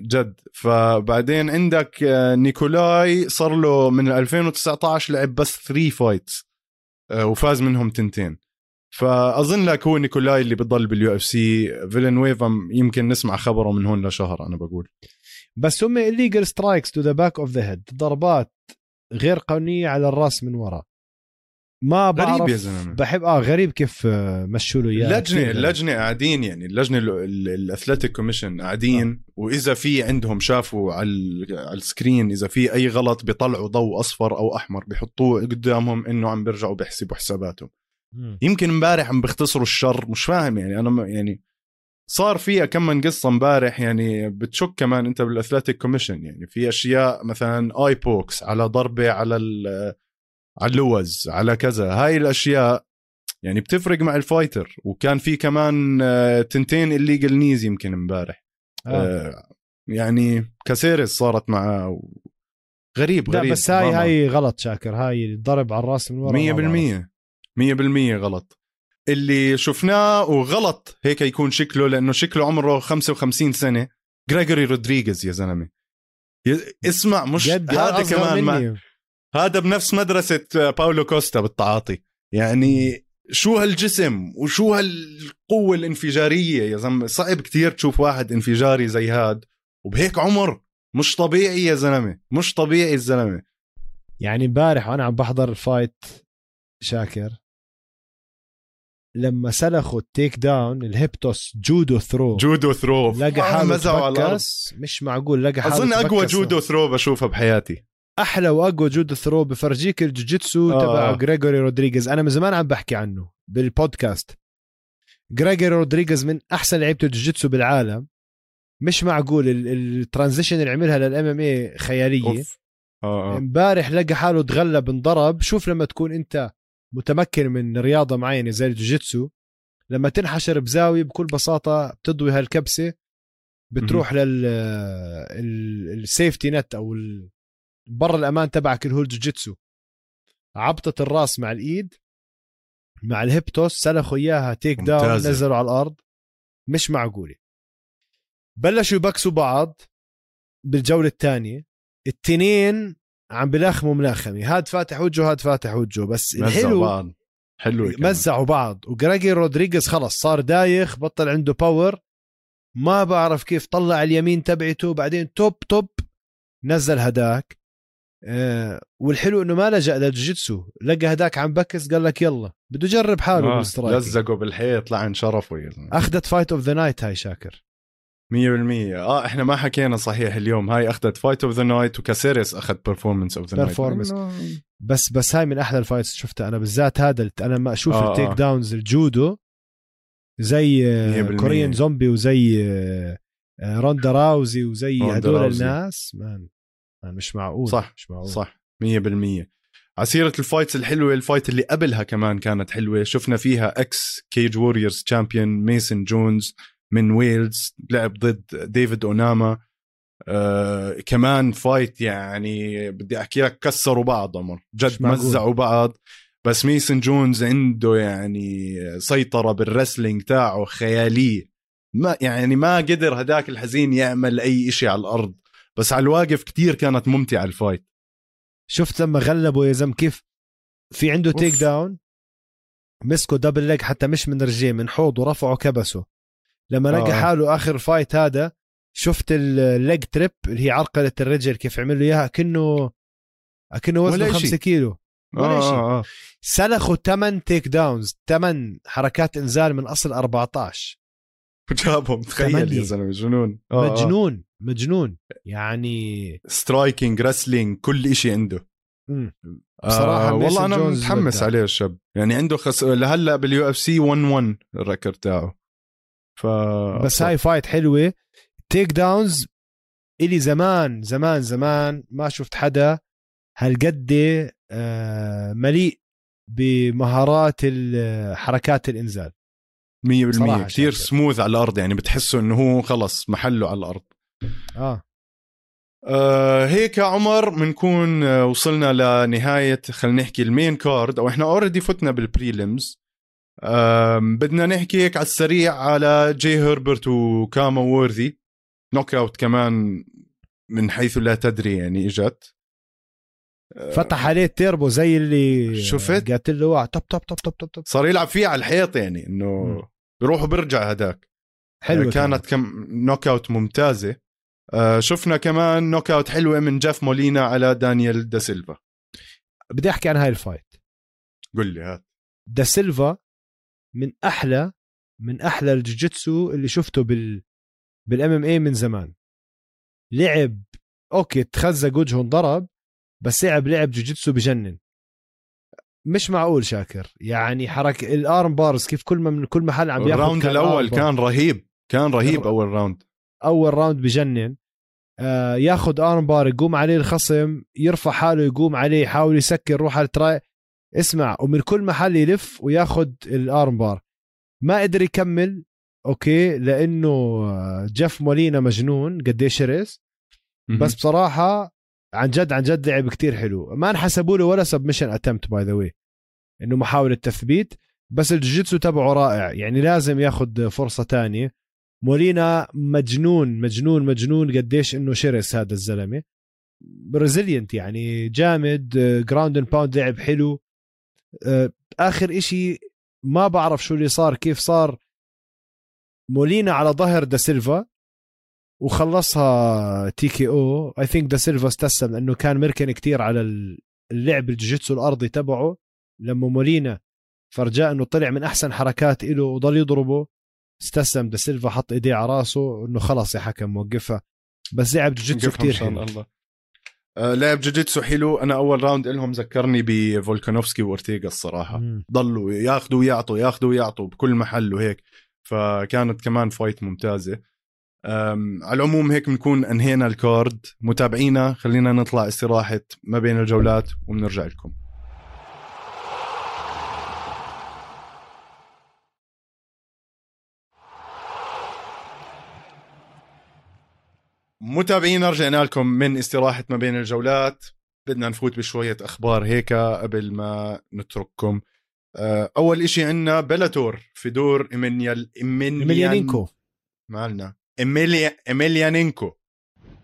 Speaker 1: جد. فبعدين عندك آه، نيكولاي صار له من 2019 لعب بس 3 fights آه، وفاز منهم تنتين. فأظن لك هو نيكولاي اللي بضل بال UFC فيلنويفا يمكن نسمع خبره من هون لشهر أنا بقول.
Speaker 2: بس هم illegal strikes to the back of the head ضربات غير قانونية على الرأس من ورا. ما بعرف
Speaker 1: غريب يا زلمة
Speaker 2: بحب آه غريب كيف آه، مشوا له اياه
Speaker 1: اللجنه. اللجنه قاعدين يعني اللجنة ال athletic commission قاعدين وإذا في عندهم شافوا على على ال screen إذا في أي غلط بيطلعوا ضوء أصفر أو أحمر بيحطوه قدامهم إنه عم بيرجعوا بيحسبوا حساباتهم. يمكن امبارح عم بيختصروا الشر مش فاهم يعني أنا يعني صار فيها كم من قصة امبارح يعني بتشك كمان أنت بال athletic commission يعني في أشياء مثلا eye pokes على ضربة على ال- على اللوز على كذا. هاي الأشياء يعني بتفرق مع ال fighter. وكان في كمان آه، تنتين ال illegal knees يمكن امبارح.
Speaker 2: آه.
Speaker 1: آه، يعني كاسيرس صارت معاه و- غريب
Speaker 2: لا
Speaker 1: غريب
Speaker 2: بس هاي هاي غلط شاكر. هاي الضرب على الراس من ورا
Speaker 1: مية
Speaker 2: ما بعرف.
Speaker 1: بالمية مية بالمية غلط. اللي شفناه وغلط هيك يكون شكله لأنه شكله عمره 55 سنة. جريجوري رودريغيز يا زلمة. ي- اسمع مش هذا كمان ما. هذا بنفس مدرسة باولو كوستا بالتعاطي. يعني شو هالجسم وشو هالقوة الانفجارية يا زلمة؟ صعب كتير تشوف واحد انفجاري زي هاد. وبهيك عمر مش طبيعي يا زلمة مش طبيعي الزلمة.
Speaker 2: يعني امبارح وأنا عم بحضر ال fight شاكر. لما سلخوا ال take down ال hip
Speaker 1: toss judo throw. judo throw.
Speaker 2: لقى
Speaker 1: آه،
Speaker 2: حاله
Speaker 1: مزعوا على
Speaker 2: مش معقول لقى حاله
Speaker 1: أظن
Speaker 2: أقوى.
Speaker 1: جودو ثرو بشوفها بحياتي.
Speaker 2: أحلى وأقوى judo throw بفرجيك الجوجيتسو
Speaker 1: آه.
Speaker 2: تبع جريجوري رودريغيز. أنا من زمان عم بحكي عنه بالبودكاست. جريجوري رودريغيز من أحسن لعيبة الجوجيتسو بالعالم. مش معقول ال transition اللي عملها لل MMA خياليه.
Speaker 1: آه آه.
Speaker 2: امبارح لقى حاله تغلب انضرب. شوف لما تكون أنت متمكن من رياضة معينة زي الجوجيتسو. لما تنحشر بزاوية بكل بساطة بتضوي هالكبسة بتروح لل safety net أو ال- بر الأمان تبعك اللي هو الجوجيتسو. عبطة الراس مع الإيد مع ال hip toss سلخوا إياها take
Speaker 1: down.
Speaker 2: نزلوا على الأرض. مش معقولة. بلشوا يبكسوا بعض بالجولة الثانية. التنين عم بلاخموا ملاخمه هاد فاتح وجهه هاد فاتح وجهه بس الحلو
Speaker 1: بعض. حلو
Speaker 2: مزعوا بعض. وجريجوري رودريغيز خلص صار دايخ بطل عنده power ما بعرف كيف طلع اليمين تبعته بعدين توب توب نزل هداك. آه والحلو إنه ما لجأ للجوجيتسو لقى هداك عم بكس قال لك يلا بده يجرب حاله
Speaker 1: آه.
Speaker 2: بال strike
Speaker 1: لزقوا بالحيط لعن شرفه يا زلمه
Speaker 2: أخذت fight of the night هاي شاكر
Speaker 1: 100% آه إحنا ما حكينا صحيح اليوم هاي أخذت fight of the night وكاسيريس اخذ performance of the night
Speaker 2: Performance. بس بس هاي من أحلى ال fights شفتها أنا بالذات هذا أنا ما أشوف
Speaker 1: آه،
Speaker 2: ال take
Speaker 1: آه.
Speaker 2: downs الجودو زي. كوريان زومبي وزي روندا راوزي وزي هدول. الناس man مش معقول
Speaker 1: صح،
Speaker 2: مش معقول.
Speaker 1: صح 100% ع سيرة ال fights الحلوة ال fight اللي قبلها كمان كانت حلوة. شفنا فيها ex Cage Warriors champion ميسن جونز من ويلز لعب ضد ديفيد اوناما آه كمان fight يعني بدي أحكي لك كسروا بعض عمر. جد. مزعوا بعض. بس ميسن جونز عنده يعني سيطرة بال wrestling تاعه خيالية. ما يعني ما قدر هداك الحزين يعمل أي إشي على الأرض. بس على الواقف كتير كانت ممتعة الفايت
Speaker 2: شفت لما غلبوا يا زلمة كيف في عنده
Speaker 1: أوف.
Speaker 2: take down مسكوا double leg حتى مش من رجليه من حوض ورفعوا كبسه لما لقى
Speaker 1: آه.
Speaker 2: حاله آخر fight هذا شفت ال leg trip اللي هي عرقلة الرجل كيف عمل له إياها كأنه كأنه وزنه
Speaker 1: ولا
Speaker 2: 5
Speaker 1: إشي.
Speaker 2: كيلو ولا شيء.
Speaker 1: آه آه.
Speaker 2: سلخوا 8 take downs 8 حركات انزال من أصل 14
Speaker 1: جابهم تخيل. يا زلمة جنون آه آه.
Speaker 2: مجنون مجنون يعني
Speaker 1: striking wrestling كل إشي عنده.
Speaker 2: مم.
Speaker 1: آه
Speaker 2: بصراحة
Speaker 1: والله
Speaker 2: ميسن أنا
Speaker 1: متحمس. عليه الشاب. يعني عنده خس... لهلأ بال UFC 1 1 ال record تاعه. ف
Speaker 2: بس هاي fight حلوة. take downs إلي زمان زمان زمان ما شفت حدا هالقد آه، مليء بمهارات حركات الإنزال.
Speaker 1: 100%
Speaker 2: صراحة
Speaker 1: كثير. سموث على الأرض يعني بتحسه إنه هو خلص محله على الأرض.
Speaker 2: آه.
Speaker 1: آه هيك يا عمر بنكون آه وصلنا لنهاية خلينا نحكي ال main card أو إحنا already فتنا بال prelims آه بدنا نحكي هيك على السريع على جي هربرت وكاما وورثي knock out كمان من حيث لا تدري يعني إجت. آه،
Speaker 2: فتح عليه التيربو زي اللي
Speaker 1: شفت؟
Speaker 2: قاتل له طب طب طب طب طب طب.
Speaker 1: صار يلعب فيه على الحيط يعني
Speaker 2: مم.
Speaker 1: بيروح وبرجع هداك.
Speaker 2: حلوة
Speaker 1: آه، كانت كم knock out ممتازة. آه شفنا كمان knock out حلوة من جيف مولينا على دانيال دا سيلفا.
Speaker 2: بدي أحكي عن هاي ال fight.
Speaker 1: قل لي هات.
Speaker 2: دا سيلفا من أحلى من أحلى الجوجيتسو اللي شفته بال بال MMA من زمان. لعب okay تخزق وجهه انضرب بس لعب لعب جوجيتسو بجنن. مش معقول شاكر. يعني حركه ال arm bars كيف كل ما من كل محل عم بياخذ
Speaker 1: ال
Speaker 2: round الأول.
Speaker 1: كان رهيب كان رهيب أول راوند
Speaker 2: أول راوند بجنن. آه ياخذ arm bar يقوم عليه الخصم يرفع حاله يقوم عليه يحاول يسكر يروح على ال tri اسمع ومن كل محل يلف وياخذ ال arm bar ما قدر يكمل okay لأنه آه، جيف مولينا مجنون قديش شرس بس بصراحة عن جد عن جد لعب كتير حلو. ما انحسبوا له ولا submission attempt by the way إنه محاولة تثبيت. بس الجوجيتسو تبعه رائع. يعني لازم ياخذ فرصة تانية. مولينا مجنون مجنون مجنون قديش إنه شرس هذا الزلمة. resilient يعني جامد ground and pound لعب حلو. آه، آخر إشي ما بعرف شو اللي صار كيف صار. مولينا على ظهر دا سيلفا وخلصها TKO. I think دا سيلفا استسلم لأنه كان مركن كتير على اللعب الجوجيتسو الأرضي تبعه. لما مولينا فرجاه إنه طلع من أحسن حركات له وضل يضربه. استسلم دا سيلفا حط إيديه على راسه إنه خلص يا حكم وقفها. بس لعب جوجيتسو
Speaker 1: شاء
Speaker 2: حلو.
Speaker 1: الله. آه لعب جوجيتسو حلو. أنا أول round لهم ذكرني بفولكانوفسكي وأورتيغا الصراحة.
Speaker 2: مم.
Speaker 1: ضلوا ياخذوا ويعطوا ياخذوا ويعطوا بكل محل وهيك. فكانت كمان fight ممتازة. أم، على العموم هيك بنكون انهينا ال card. متابعينا خلينا نطلع استراحة ما بين الجولات وبنرجع لكم. متابعينا رجعنا لكم من استراحة ما بين الجولات. بدنا نفوت بشوية أخبار هيك قبل ما نترككم. آه، أول إشي عنا Bellator فيدور إيمينيال
Speaker 2: مليانينكو
Speaker 1: مالنا إيميليا إيميليانينكو.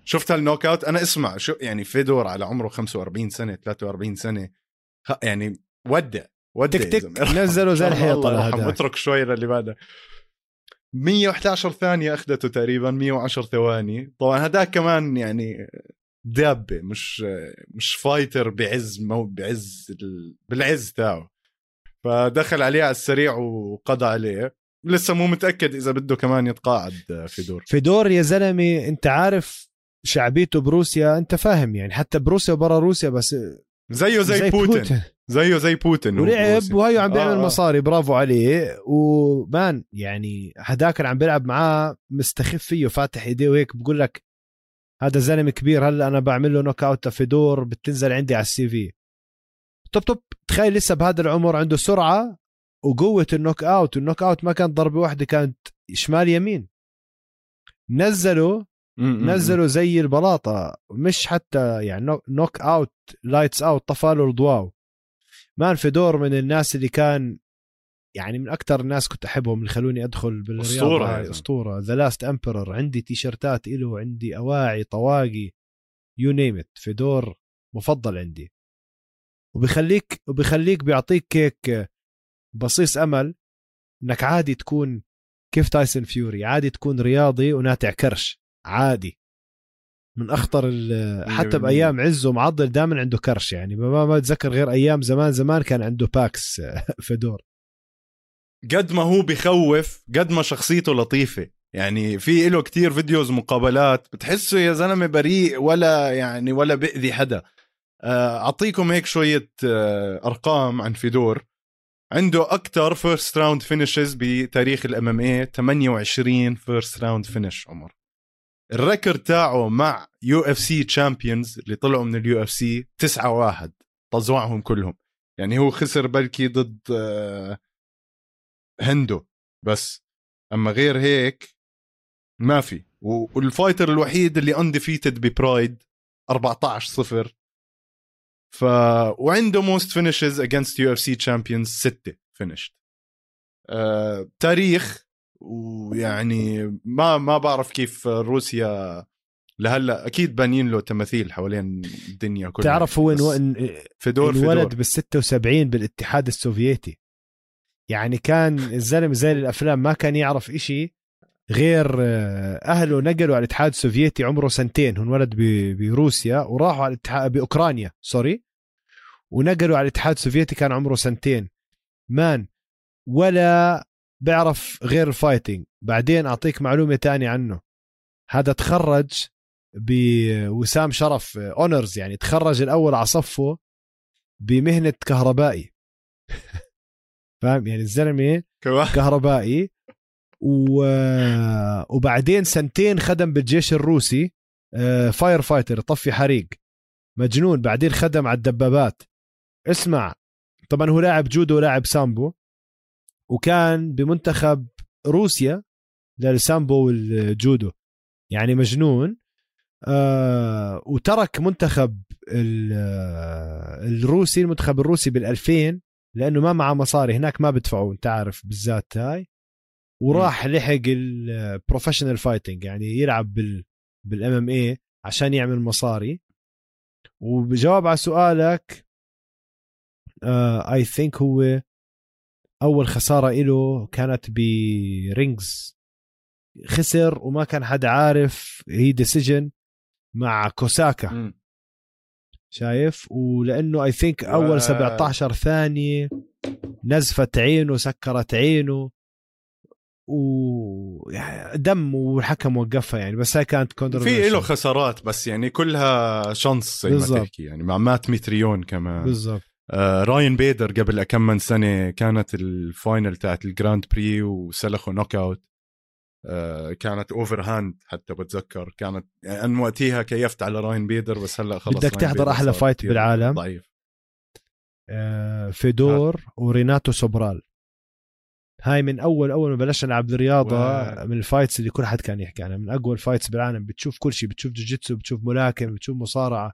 Speaker 1: شفت هال knockout؟ أنا اسمع شو يعني فيدور على عمره 45 سنة 43 سنة. يعني ودع ودع
Speaker 2: تك تك. نزلوا زي الحيطة.
Speaker 1: اترك شوي للي بعده. 111 ثانية أخذته تقريبا 110 ثواني. طبعا هداك كمان يعني دابة مش مش fighter بعز مو بعز ال... بالعز تاعه. فدخل عليه على السريع وقضى عليه. لسه مو متأكد إذا بده كمان يتقاعد فيدور
Speaker 2: فيدور يا زلمة أنت عارف شعبيته بروسيا أنت فاهم يعني. حتى بروسيا وبرا روسيا بس
Speaker 1: زيه زي, زي بوتين. بوتين. زيه زي بوتين
Speaker 2: ولعب. وهيو عم بيعمل
Speaker 1: آه،.
Speaker 2: مصاري برافو عليه و man يعني هداك اللي عم بيلعب معاه مستخف فيه فاتح ايديه وهيك بقول لك هذا زلمة كبير هلا أنا بعمل له knockout فيدور بتنزل عندي على ال CV طب طب تخيل لسه بهذا العمر عنده سرعة وقوة ال knockout وال knockout ما كانت ضربة واحدة كانت شمال يمين نزلوا. نزلوا زي البلاطة مش حتى يعني knock- knockout lights out طفى له الضواو man فيدور من الناس اللي كان يعني من أكثر الناس كنت أحبهم اللي خلوني
Speaker 1: أدخل بالرياضة.
Speaker 2: هاي
Speaker 1: زلمة.
Speaker 2: أسطورة. the last emperor عندي تيشرتات له عندي أواعي طواقي you name it فيدور مفضل عندي. وبخليك وبخليك بيعطيك هيك بصيص أمل إنك عادي تكون كيف تايسون فيوري. عادي تكون رياضي وناتع كرش. عادي. من أخطر ال- حتى
Speaker 1: 100%.
Speaker 2: بأيام عزه معضل دائما عنده كرش يعني. ما ما أتذكر غير أيام زمان زمان كان عنده packs فيدور
Speaker 1: قد ما هو بخوف قد ما شخصيته لطيفة. يعني في له كتير videos مقابلات بتحسه يا زلمة بريء ولا يعني ولا بأذي حدا. آه، أعطيكم هيك شوية آه، أرقام عن فيدور عنده أكتر first round finishes بتاريخ ال MMA 28 first round finish عمر. ال record تاعه مع UFC champions اللي طلعوا من ال UFC 9 1 طزوعهم كلهم. يعني هو خسر بلكي ضد آه، هندو. بس أما غير هيك ما في. وال fighter الوحيد اللي undefeated ب Pride 14 0 ف وعنده most finishes against UFC champions 6 finished تاريخ ويعني ما ما بعرف كيف روسيا لهلأ أكيد بانين له تماثيل حوالين الدنيا كلها.
Speaker 2: تعرف هو إنو-
Speaker 1: فيدور في
Speaker 2: انولد بال 76 بالاتحاد السوفيتي. يعني كان الزلمة زي الأفلام ما كان يعرف إشي غير آه، أهله نقلوا على الاتحاد السوفيتي عمره سنتين هو انولد بروسيا وراحوا على الاتحاد بأوكرانيا sorry. ونقلوا على الاتحاد السوفيتي كان عمره سنتين. man ولا بيعرف غير ال fighting. بعدين أعطيك معلومة تانية عنه. هذا تخرج بوسام شرف honors يعني تخرج الأول على صفه بمهنة كهربائي. فاهم؟ يعني
Speaker 1: الزلمة
Speaker 2: كهربائي. و... وبعدين سنتين خدم بالجيش الروسي آه، firefighter طفي حريق. مجنون. بعدين خدم على الدبابات. اسمع. طبعا هو لاعب جودو ولاعب سامبو. وكان بمنتخب روسيا للسامبو والجودو يعني مجنون. آه وترك منتخب آه، الروسي المنتخب الروسي بال2000 لأنه ما معه مصاري. هناك ما بدفعوا انت عارف بالذات هاي. وراح لحق ال professional fighting يعني يلعب بال بال MMA عشان يعمل مصاري. وبجواب على سؤالك I uh, think هو أول خسارة له كانت ب Rings خسر وما كان حدا عارف. هي decision مع كوساكا.
Speaker 1: مم.
Speaker 2: شايف؟ ولأنه I think أول
Speaker 1: و-
Speaker 2: 17 ثانية نزفت عينه سكرت عينه. و يعني دم والحكم وقفها يعني. بس هاي كانت
Speaker 1: في له خسارات بس يعني كلها شانس زي. ما تحكي يعني. مع مات ميتريون كمان.
Speaker 2: بالضبط.
Speaker 1: آه راين بيدر قبل كم من سنة كانت الفاينل تاعت الجراند بري وسلخوا نوك اوت. آه، كانت اوفر هاند حتى بتذكر. كانت يعني وقتها كيفت على راين بيدر بس هلأ خلص
Speaker 2: بدك تحضر
Speaker 1: صار
Speaker 2: فايت بالعالم.
Speaker 1: ضعيف.
Speaker 2: آه، فيدور وريناتو سوبرال. هاي من اول أول ما بلشنا نلعب الرياضه
Speaker 1: و-
Speaker 2: من ال fights اللي كل حد كان يحكي عنها. من أقوى ال fights بالعالم. بتشوف كل شيء بتشوف جوجيتسو بتشوف ملاكم بتشوف مصارعة.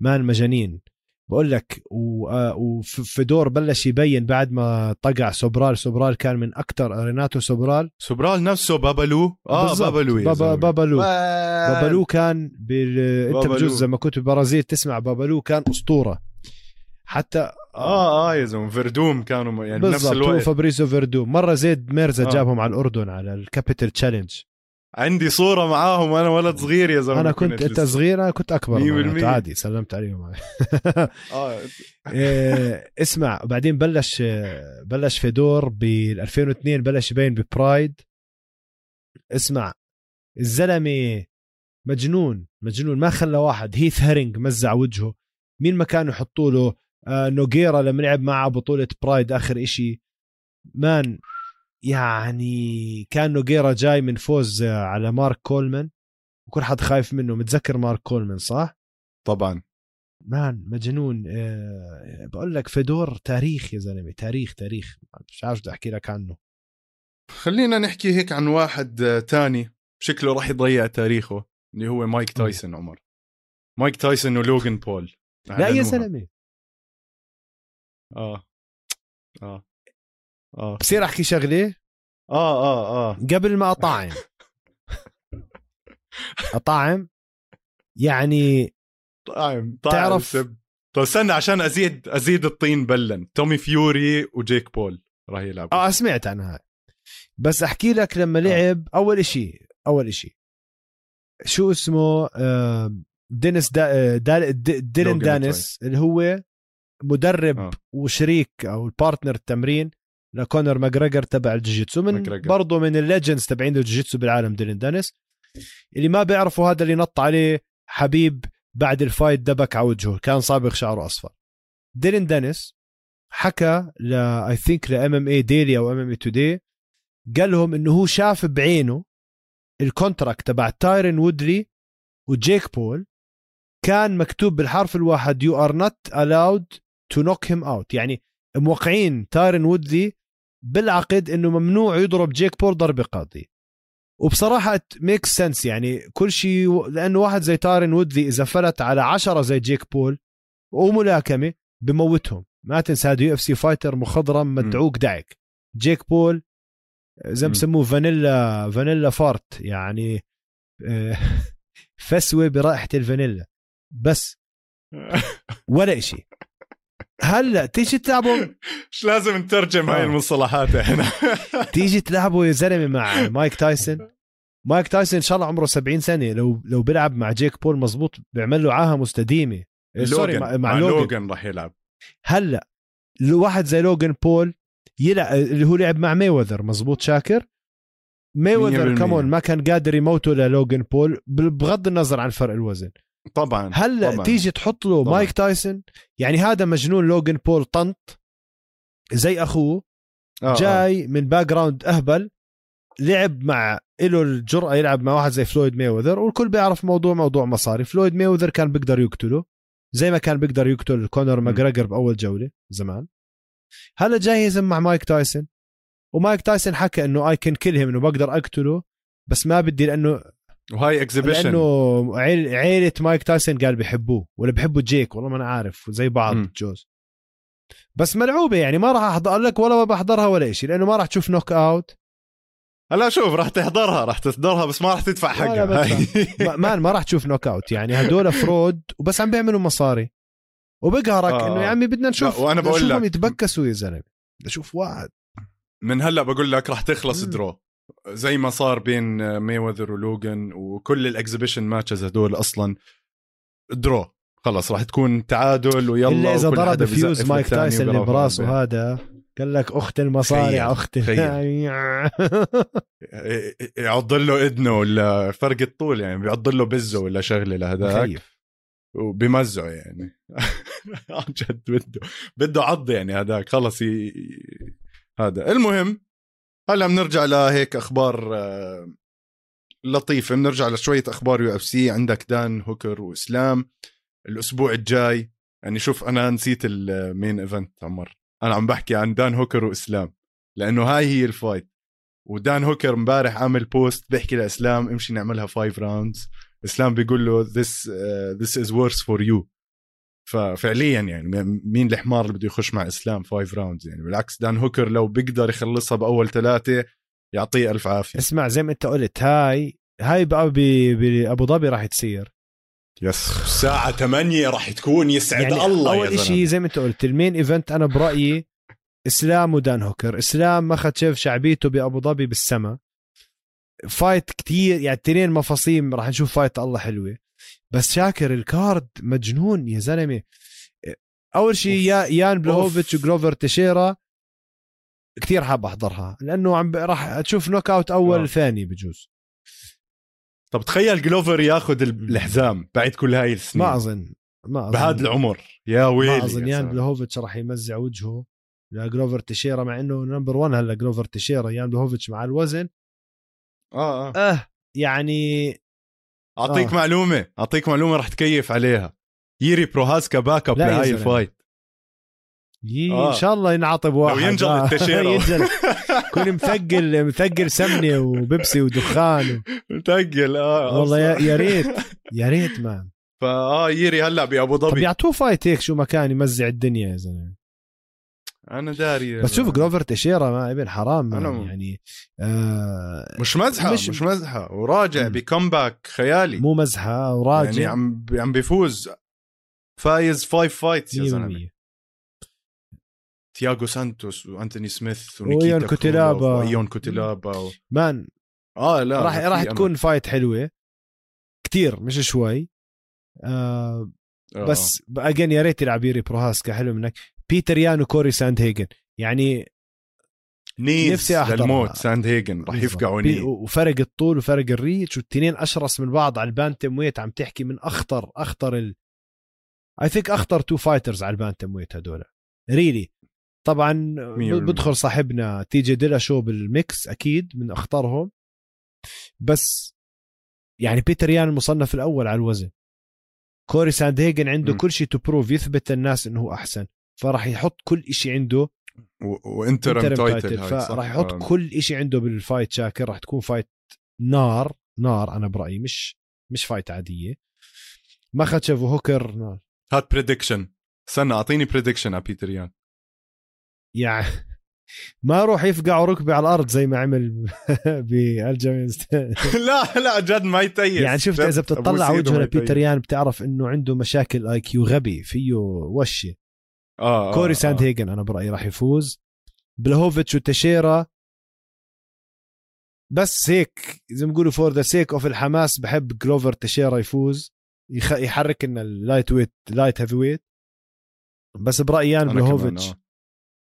Speaker 2: man مجانين. بقول لك و- آه، وفيدور بلش يبين بعد ما طقع سوبرال. سوبرال كان من أكثر ريناتو سوبرال.
Speaker 1: سوبرال نفسه بابالو آه يا
Speaker 2: بابا
Speaker 1: وين؟
Speaker 2: بابالو كان بال...
Speaker 1: أنت.
Speaker 2: بجوز لما كنت بالبرازيل تسمع بابالو كان أسطورة. حتى
Speaker 1: آه آه يا زلمة. فيردوم كانوا يعني بنفس الوقت.
Speaker 2: فابريزيو فيردوم مرة زيد ميرزا
Speaker 1: آه.
Speaker 2: جابهم على الأردن على ال Capital Challenge
Speaker 1: عندي صورة معاهم وأنا ولد صغير يا زلمة.
Speaker 2: أنا كنت
Speaker 1: أنت.
Speaker 2: صغير أنا كنت
Speaker 1: أكبر.
Speaker 2: عادي سلمت عليهم.
Speaker 1: آه.
Speaker 2: إيه، اسمع بعدين بلش آه، بلش فيدور بال 2002 بلش يبين ب Pride. اسمع الزلمة مجنون مجنون ما خلى واحد. هيث هيرنج مزع وجهه. مين ما كانوا يحطوا له آه نوغيرا لما لعب معه بطولة برايد آخر إشي؟ مان. يعني كان نوغيرا جاي من فوز على مارك كولمان. وكل حد خايف منه. متذكر مارك كولمان صح؟
Speaker 1: طبعا.
Speaker 2: مان مجنون. آه بقول لك فيدور تاريخ يا زلمة. تاريخ تاريخ. مش عارف بدي أحكي لك عنه.
Speaker 1: خلينا نحكي هيك عن واحد تاني. شكله راح يضيع تاريخه. اللي هو مايك تايسون عمر. مايك تايسون ولوغان بول.
Speaker 2: لا يا. زلمة.
Speaker 1: آه. آه. آه.
Speaker 2: بصير أحكي شغله
Speaker 1: آه آه آه.
Speaker 2: قبل ما أطعم. أطعم؟ يعني
Speaker 1: طعم
Speaker 2: تعرف-
Speaker 1: سب طيب استنى عشان أزيد أزيد الطين بلة. تومي فيوري وجيك بول راح يلعبوا.
Speaker 2: آه سمعت عن هاي بس أحكي لك لما لعب أول إشي أول إشي. شو اسمه؟ آه، دينيس دا دا دي- ديلين
Speaker 1: لوغان
Speaker 2: دانيس اللي هو مدرب
Speaker 1: آه.
Speaker 2: وشريك أو ال partner التمرين. لكونر ماجريجر تبع الجوجيتسو من. برضه من ال legends تبعين الجوجيتسو بالعالم ديلين دانيس. اللي ما بيعرفوا هذا اللي نط عليه حبيب بعد ال fight دبك على وجهه كان صابغ شعره أصفر. ديلين دانيس حكى ل I think ل MMA Daily أو MMA Today قال لهم إنه هو شاف بعينه ال contract تبع تايرن وودلي وجيك بول كان مكتوب بالحرف الواحد you are not allowed to knock him out يعني موقعين تايرن وودلي بالعقد إنه ممنوع يضرب جيك بول ضربة قاضية. وبصراحة make sense يعني كل شيء لأنه واحد زي تايرن وودلي إذا فلت على عشرة زي جيك بول وملاكمة بموتهم. ما تنسى هذا UFC fighter مخضرم مدعوك دعك. جيك بول زي ما. بسموه vanilla vanilla fart يعني آه، فسوة برائحة الفانيلا. بس ولا إشي. هلا تيجي تلعبوا؟
Speaker 1: مش لازم نترجم هاي
Speaker 2: آه.
Speaker 1: المصطلحات إحنا.
Speaker 2: تيجي تلعبوا يا زلمة مع مايك تايسون. مايك تايسون إن شاء الله عمره 70 سنة. لو لو بيلعب مع جيك بول مزبوط بيعمل له عاهة مستديمة. إيه،
Speaker 1: sorry
Speaker 2: مع,
Speaker 1: مع
Speaker 2: لوغان
Speaker 1: لوغان راح يلعب.
Speaker 2: هلا واحد زي لوغان بول يلعب اللي هو لعب مع ميوذر مزبوط شاكر؟ ميوذر
Speaker 1: 100%
Speaker 2: كمان ما كان قادر يموته للوغان بول. بغض النظر عن فرق الوزن.
Speaker 1: طبعا
Speaker 2: هلا
Speaker 1: طبعاً.
Speaker 2: تيجي تحط له
Speaker 1: طبعاً.
Speaker 2: مايك تايسون يعني هذا مجنون لوغان بول طنط زي أخوه
Speaker 1: آه، آه.
Speaker 2: جاي من background أهبل لعب مع له الجرأة يلعب مع واحد زي فلويد ميوذر والكل بيعرف موضوع موضوع مصاري فلويد ميوذر كان بيقدر يقتله زي ما كان بيقدر يقتل كونر ماجريجر بأول جولة زمان هلا جاي يهزم مع مايك تايسون ومايك تايسون حكى إنه I can kill him إنه بقدر أقتله بس ما بدي لأنه
Speaker 1: وهاي exhibition
Speaker 2: لأنه عيل عيلة مايك تايسون قال بحبوه ولا بحبوا جيك والله ما أنا عارف زي بعض
Speaker 1: مم.
Speaker 2: جوز. بس ملعوبة يعني ما راح أحضر لك ولا ما بحضرها ولا شيء لأنه ما راح تشوف knockout
Speaker 1: هلا شوف راح تحضرها راح تحضرها بس ما راح تدفع حقها.
Speaker 2: ما- مان ما راح تشوف knockout يعني هدول fraud وبس عم بيعملوا مصاري. وبقهرك
Speaker 1: آه،
Speaker 2: إنه يا. عمي بدنا نشوف بدنا
Speaker 1: بقول لك-
Speaker 2: يتبكسوا يا زلمة. بدي أشوف واحد.
Speaker 1: من هلا بقول لك راح تخلص. draw زي ما صار بين ميوذر ولوغان وكل ال exhibition matches هدول أصلا draw خلص راح تكون تعادل ويلا
Speaker 2: إلا
Speaker 1: إذا
Speaker 2: ضرب فيوز مايك تايسون اللي براسه هذا قال لك أخت المصارع أخت.
Speaker 1: تخيل. البيت. يعض له اذنه ولا فرق الطول يعني بيعض له بزه ولا شغلة لهذاك وبمزعه يعني. عن جد بده بده عض يعني هذاك خلص ي... هذا. المهم هلا بنرجع لهيك أخبار آه، لطيفة. بنرجع لشوية أخبار UFC. عندك دان هوكر وإسلام. الأسبوع الجاي يعني شوف أنا نسيت ال main event عمر أنا عم بحكي عن دان هوكر وإسلام لأنه هاي هي ال fight. ودان هوكر امبارح عامل post بيحكي لإسلام امشي نعملها five rounds إسلام بيقول له uh, this is worse for you. ففعليا يعني مين الحمار اللي بده يخش مع إسلام five rounds يعني؟ بالعكس دان هوكر لو بيقدر يخلصها بأول ثلاثة يعطيه ألف عافية.
Speaker 2: اسمع زي ما أنت قلت هاي هاي بقى بأبو ظبي راح تصير
Speaker 1: yes الساعة 8 راح تكون يسعد يعني الله
Speaker 2: أول شيء زي ما أنت قلت ال main event أنا برأيي إسلام ودان هوكر. إسلام ما اخذ شاف شعبيته بأبو ظبي بالسما. fight كتير يعني اثنين مفاصيم راح نشوف fight الله حلوة. بس شاكر ال card مجنون يا زلمة. أول شيء يا يان بلوهوفيتش وجلوفر تشيرا كثير حاب أحضرها لأنه عم راح تشوف knock out أول أوه. ثاني بجوز.
Speaker 1: طب تخيل جلوفر ياخذ الحزام بعد كل هاي السنين.
Speaker 2: ما أظن ما أظن.
Speaker 1: بهذا العمر. يا ويلي ما
Speaker 2: أظن يان بلوهوفيتش راح يمزع وجهه لجلوفر تشيرا مع إنه number 1 هلا جلوفر تشيرا يان بلوهوفيتش مع الوزن.
Speaker 1: آه آه,
Speaker 2: آه يعني
Speaker 1: أعطيك آه. معلومة أعطيك معلومة راح تكيف عليها. ييري بروهاسكا back up لهاي الفايت.
Speaker 2: آه. إن شاء الله ينعطب واحد.
Speaker 1: لو ينجل آه. التشيرة.
Speaker 2: ينجل. كون مثقل مثقل سمنة وبيبسي ودخان و...
Speaker 1: مثقل آه
Speaker 2: والله يا ريت. يا ريت man.
Speaker 1: فاه ييري هلأ بأبو ظبي.
Speaker 2: طب يعطوه fight هيك شو مكان يمزع الدنيا يا زلمة.
Speaker 1: أنا داري
Speaker 2: بس شوف جلوفر تشيرا ما ابن حرام أنا يعني
Speaker 1: آه مش مزحة مش, مش مزحة. وراجع ب comeback خيالي.
Speaker 2: مو مزحة وراجع.
Speaker 1: يعني عم عم بيفوز. فايز five fights يا زلمة. تياغو سانتوس وأنتوني سميث
Speaker 2: ونيكيتا كوتيلابا.
Speaker 1: وإيون كوتيلابا و...
Speaker 2: man
Speaker 1: آه لا
Speaker 2: راح راح تكون fight حلوة. كتير مش شوي. آه, آه. بس again يا ريت يلعب يوري بروهاسكا حلو منك. بيتر يان وكوري ساند هيجن يعني
Speaker 1: نيز نفسي احضر للموت ساند هيجن راح يفقعوا knee
Speaker 2: وفرق الطول وفرق ال reach والتنين أشرس من بعض على ال bantamweight عم تحكي من أخطر أخطر ال I think أخطر two fighters على ال bantamweight هدول. really طبعا بدخل صاحبنا تي جي ديلاشو بال mix أكيد من أخطرهم. بس يعني بيتر يان المصنف الأول على الوزن. كوري ساند هيجن عنده م. كل شيء to prove يثبت للناس إنه هو أحسن. فراح يحط كل شيء عنده
Speaker 1: و interim title
Speaker 2: فراح يحط. كل شيء عنده بال fight شاكر راح تكون fight نار نار أنا برأيي مش مش fight عادية. ماخاتشيف وهوكر نار
Speaker 1: هات prediction استنى أعطيني prediction على بيتر يان.
Speaker 2: يعني ما روح يفقع ركبي على الأرض زي ما عمل بالجيم
Speaker 1: لا لا جد ما يتيس.
Speaker 2: يعني شفت إذا بتطلع وجهه لبيتر يان بتعرف إنه عنده مشاكل IQ غبي فيه وشة.
Speaker 1: آه,
Speaker 2: آه، كوري آه. ساند هيجن أنا برأيي راح يفوز. بلهوفيتش وتشيرا. بس هيك زي ما بيقولوا for the sake of الحماس بحب جلوفر تشيرا يفوز. يخ... يحرك لنا ال lightweight light heavyweight بس برأيي يان بلهوفيتش. آه.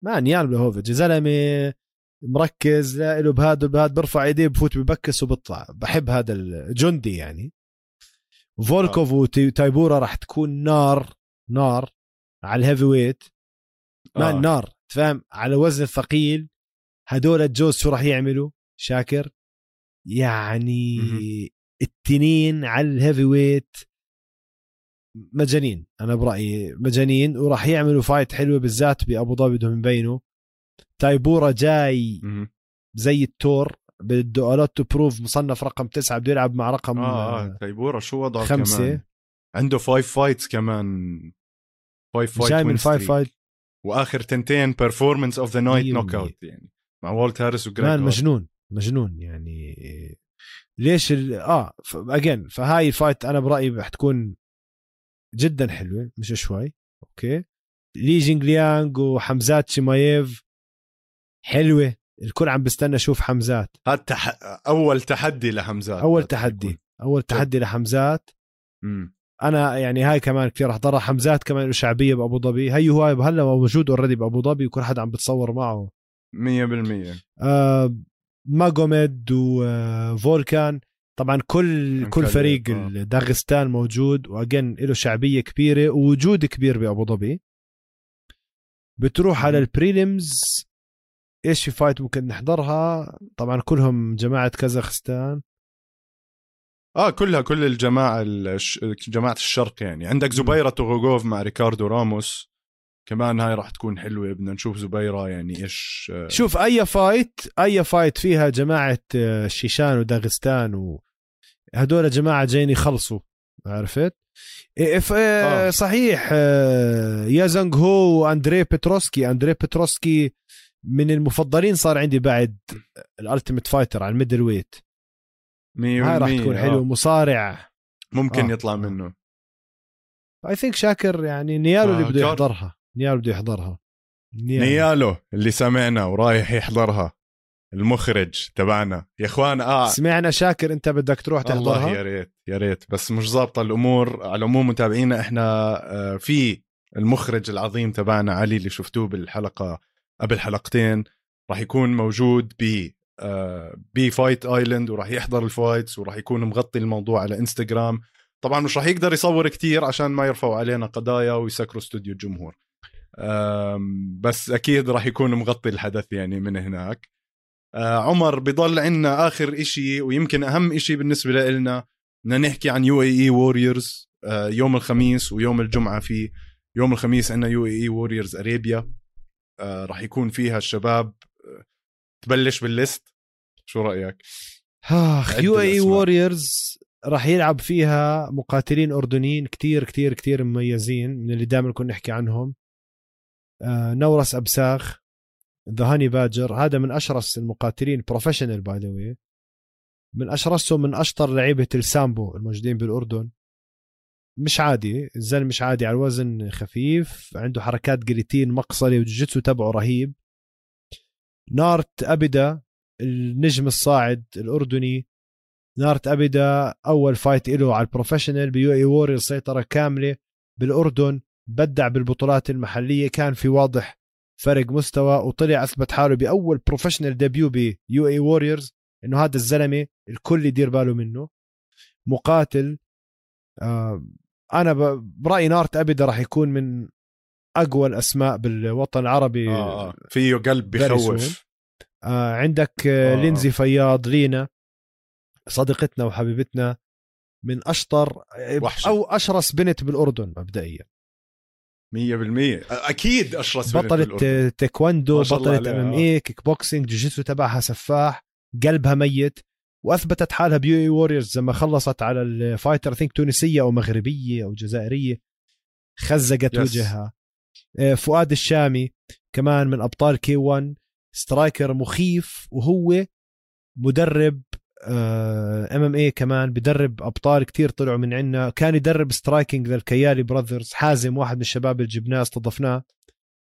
Speaker 2: man يان بلهوفيتش. زلمة مركز لا له بهذا بهذا برفع إيديه بفوت ببكس وبطلع بحب هذا الجندي يعني. فولكوف وتايبورا راح تكون نار نار. على ال heavyweight ما آه. نار تفهم على وزن الثقيل هدول الجوز شو راح يعملوا؟ شاكر يعني التنين على ال heavyweight مجانين أنا برأيي مجانين وراح يعملوا fight حلوة بالذات بأبو ظبي بدهم يبينوا. تايبورا جاي زي التور بده a lot to prove مصنف رقم تسعة بده يلعب مع رقم
Speaker 1: آه, آه. تايبورا شو وضعه
Speaker 2: خمسة. كمان؟
Speaker 1: عنده five fights كمان.
Speaker 2: five fight جاي من five fight
Speaker 1: وآخر تنتين performance of the night knock out يعني. مع والت هاريس وجريج
Speaker 2: مجنون مجنون يعني. ليش ال... آه again فهاي ال fight أنا برأيي رح تكون جدا حلوة مش شوي. okay. لي جينغ ليانغ وحمزات شيمايف حلوة. الكل عم بستنى أشوف حمزات.
Speaker 1: هذا تح... أول تحدي لحمزات.
Speaker 2: أول تحدي أول تحدي لحمزات.
Speaker 1: امم
Speaker 2: أنا يعني هاي كمان كثير احضرها حمزات كمان شعبية بأبو ظبي. هي هو هلا موجود already بأبو ظبي وكل حدا عم بتصور معه.
Speaker 1: 100%
Speaker 2: آه ماجوميد وفولكان طبعا كل كل فريق آه. داغستان موجود. و again له شعبية كبيرة ووجود كبير بأبو ظبي. بتروح على ال prelims إيش في fight ممكن نحضرها؟ طبعا كلهم جماعة كازاخستان.
Speaker 1: آه كلها كل الجماعة الش... جماعة الشرق يعني. عندك زبيرة توغوغوف مع ريكاردو راموس. كمان هاي راح تكون حلوة بدنا نشوف زبيرة يعني إيش آه،
Speaker 2: شوف أي fight أي fight فيها جماعة آه، شيشان وداغستان وهدول جماعة جايين يخلصوا. عرفت؟ إف آه. صحيح يا زنغ هو وأندري بتروسكي. أندري بتروسكي من المفضلين صار عندي بعد ال Ultimate Fighter على ال middleweight. هاي راح تكون حلو مصارع.
Speaker 1: ممكن آه. يطلع منه.
Speaker 2: I think شاكر يعني نيالو اللي بده يحضرها. نيالو بده يحضرها.
Speaker 1: نيالو. نيالو اللي سمعنا ورايح يحضرها. المخرج تبعنا. يا إخوان آه.
Speaker 2: سمعنا شاكر أنت بدك تروح تحضرها؟
Speaker 1: الله يا ريت يا ريت. بس مش ظابطة الأمور. على العموم متابعينا إحنا آه في المخرج العظيم تبعنا علي اللي شفتوه بالحلقة قبل حلقتين راح يكون موجود ب آه ب Fight Island وراح يحضر ال fights وراح يكون مغطي الموضوع على إنستغرام. طبعا مش راح يقدر يصور كتير عشان ما يرفعوا علينا قضايا ويسكروا استوديو الجمهور. بس أكيد راح يكون مغطي الحدث يعني من هناك. آه، عمر بضل عندنا آخر إشي ويمكن أهم إشي بالنسبة لنا. بدنا نحكي عن UAE Warriors يوم الخميس ويوم الجمعة في يوم الخميس عندنا UAE Warriors Arabia راح يكون فيها الشباب آه، تبلش بال list؟ شو رأيك؟
Speaker 2: اخ UAE Warriors راح يلعب فيها مقاتلين أردنيين كتير كتير كتير مميزين من اللي دائما كنا نحكي عنهم. آه نورس أبساخ ذا هاني باجر هذا من أشرس المقاتلين professional by the way من اشرسهم من أشطر لعيبة السامبو الموجودين بالأردن. مش عادي الزلمة مش عادي على الوزن خفيف عنده حركات guillotine مقصلة وجوجيتسو تبعه رهيب. نارت ابدا النجم الصاعد الأردني. نارت ابدا أول fight له على ال professional ب UAE Warriors سيطرة كاملة بالأردن بدع بالبطولات المحلية كان في واضح فرق مستوى وطلع أثبت حاله بأول professional debut ب UAE Warriors إنه هذا الزلمة الكل يدير باله منه. مقاتل آه أنا برأيي نارت ابدا راح يكون من أقوى الأسماء بالوطن العربي
Speaker 1: آه, آه. فيه قلب بخوف
Speaker 2: آه عندك آه. لينزي فياض لينا صديقتنا وحبيبتنا من أشطر وحشة. أو أشرس بنت بالأردن مبدئيا
Speaker 1: 100% أكيد أشرس
Speaker 2: بطلة تايكوندو بطلة MMA kickboxing جوجيتسو تبعها سفاح قلبها ميت وأثبتت حالها ب UAE Warriors لما خلصت على ال fighter I think تونسية أو مغربية أو جزائرية خزقت. وجهها آه، فؤاد الشامي كمان من أبطال K 1 striker مخيف وهو مدرب MMA كمان بدرب أبطال كتير طلعوا من عنا. كان يدرب striking للكيالي brothers حازم واحد من الشباب اللي جبناه استضفناه.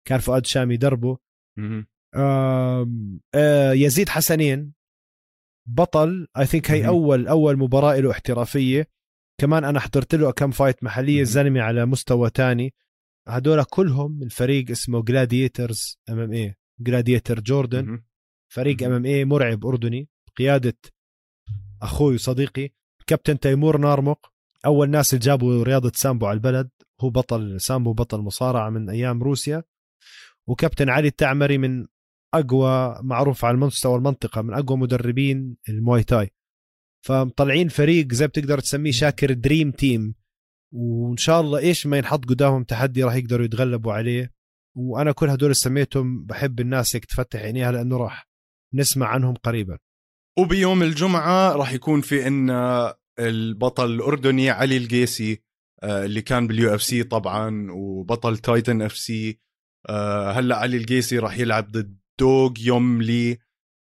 Speaker 2: كان فؤاد شامي يدربه. آه يزيد حسنين. بطل I think هي أول أول مباراة له احترافية. كمان أنا حضرت له كم fight محلية الزلمة على مستوى تاني. هدول كلهم من فريق اسمه Gladiators MMA Gladiator Jordan فريق MMA مرعب أردني. بقياده أخوي وصديقي. كابتن تيمور نارمق. أول ناس اللي جابوا رياضة سامبو على البلد. هو بطل سامبو بطل مصارعة من أيام روسيا. وكابتن علي التعمري من أقوى معروف على مستوى المنطقة من أقوى مدربين المواي تاي فمطلعين فريق زي بتقدر تسميه شاكر dream team وإن شاء الله إيش ما ينحط قدامهم تحدي راح يقدروا يتغلبوا عليه. وأنا كل هدول سميتهم بحب الناس هيك تفتح عينيها لأنه راح نسمع عنهم قريبا.
Speaker 1: وبيوم الجمعة راح يكون في عنا البطل الأردني علي القيسي آه، اللي كان بال UFC طبعا وبطل Titan FC هلأ علي القيسي راح يلعب ضد دوغ يوم لي.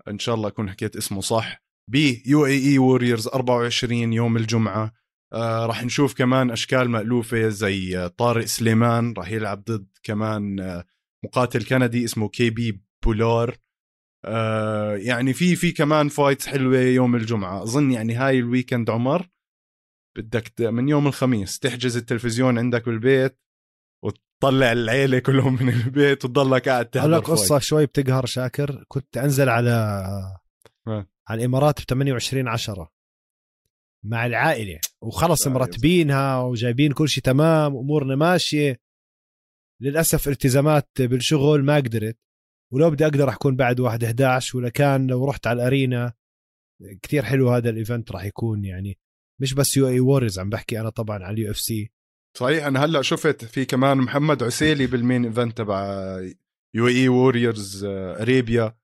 Speaker 1: إن شاء الله أكون حكيت اسمه صح. ب UAE Warriors 24 يوم الجمعة. آه راح نشوف كمان أشكال مألوفة زي طارق سليمان راح يلعب ضد كمان آه مقاتل كندي اسمه كي بي بولار. آه يعني في في كمان fights حلوة يوم الجمعة. أظن يعني هاي ال weekend عمر بدك من يوم الخميس تحجز التلفزيون عندك بالبيت وتطلع العيلة كلهم من البيت وتضلك قاعد
Speaker 2: تحضر لك قصة شوي بتقهر شاكر. كنت أنزل على على الإمارات ب 28 10 مع العائلة. وخلص مرتبينها وجايبين كل شيء تمام أمورنا ماشية. للأسف التزامات بالشغل ما قدرت. ولو بدي أقدر اكون بعد واحد 11 ولا كان لو رحت على ال arena كثير حلو هذا ال event راح يكون يعني. مش بس UAE Warriors عم بحكي أنا طبعا على ال UFC.
Speaker 1: صحيح أنا هلأ شفت في كمان محمد عسيلي بال main event تبع UAE Warriors Arabia.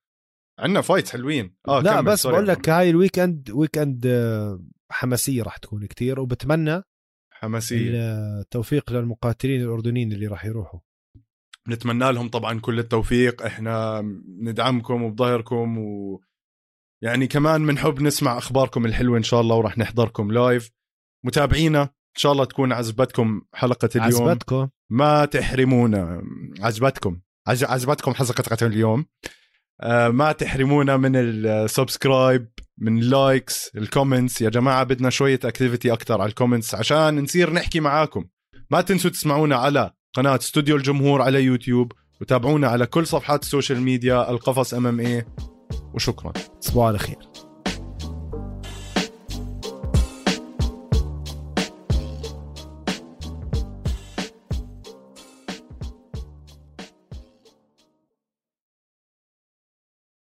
Speaker 1: عندنا fight حلوين.
Speaker 2: آه لا بس بقول لك هاي ال weekend weekend حماسية راح تكون كتير وبتمنى
Speaker 1: حماسية.
Speaker 2: التوفيق للمقاتلين الأردنيين اللي راح يروحوا.
Speaker 1: نتمنى لهم طبعا كل التوفيق. إحنا ندعمكم وبظهركم و يعني كمان بنحب نسمع أخباركم الحلوة إن شاء الله وراح نحضركم live متابعينا إن شاء الله تكون عجبتكم حلقة اليوم.
Speaker 2: عجبتكم
Speaker 1: ما تحرمونا عجبتكم عجبتكم حلقه اليوم. آه ما تحرمونا من ال subscribe من ال likes ال comments يا جماعة بدنا شوية activity أكثر على ال comments عشان نصير نحكي معاكم. ما تنسوا تسمعونا على قناة استوديو الجمهور على يوتيوب وتابعونا على كل صفحات ال social media القفص MMA وشكرا.
Speaker 2: تصبحوا على خير.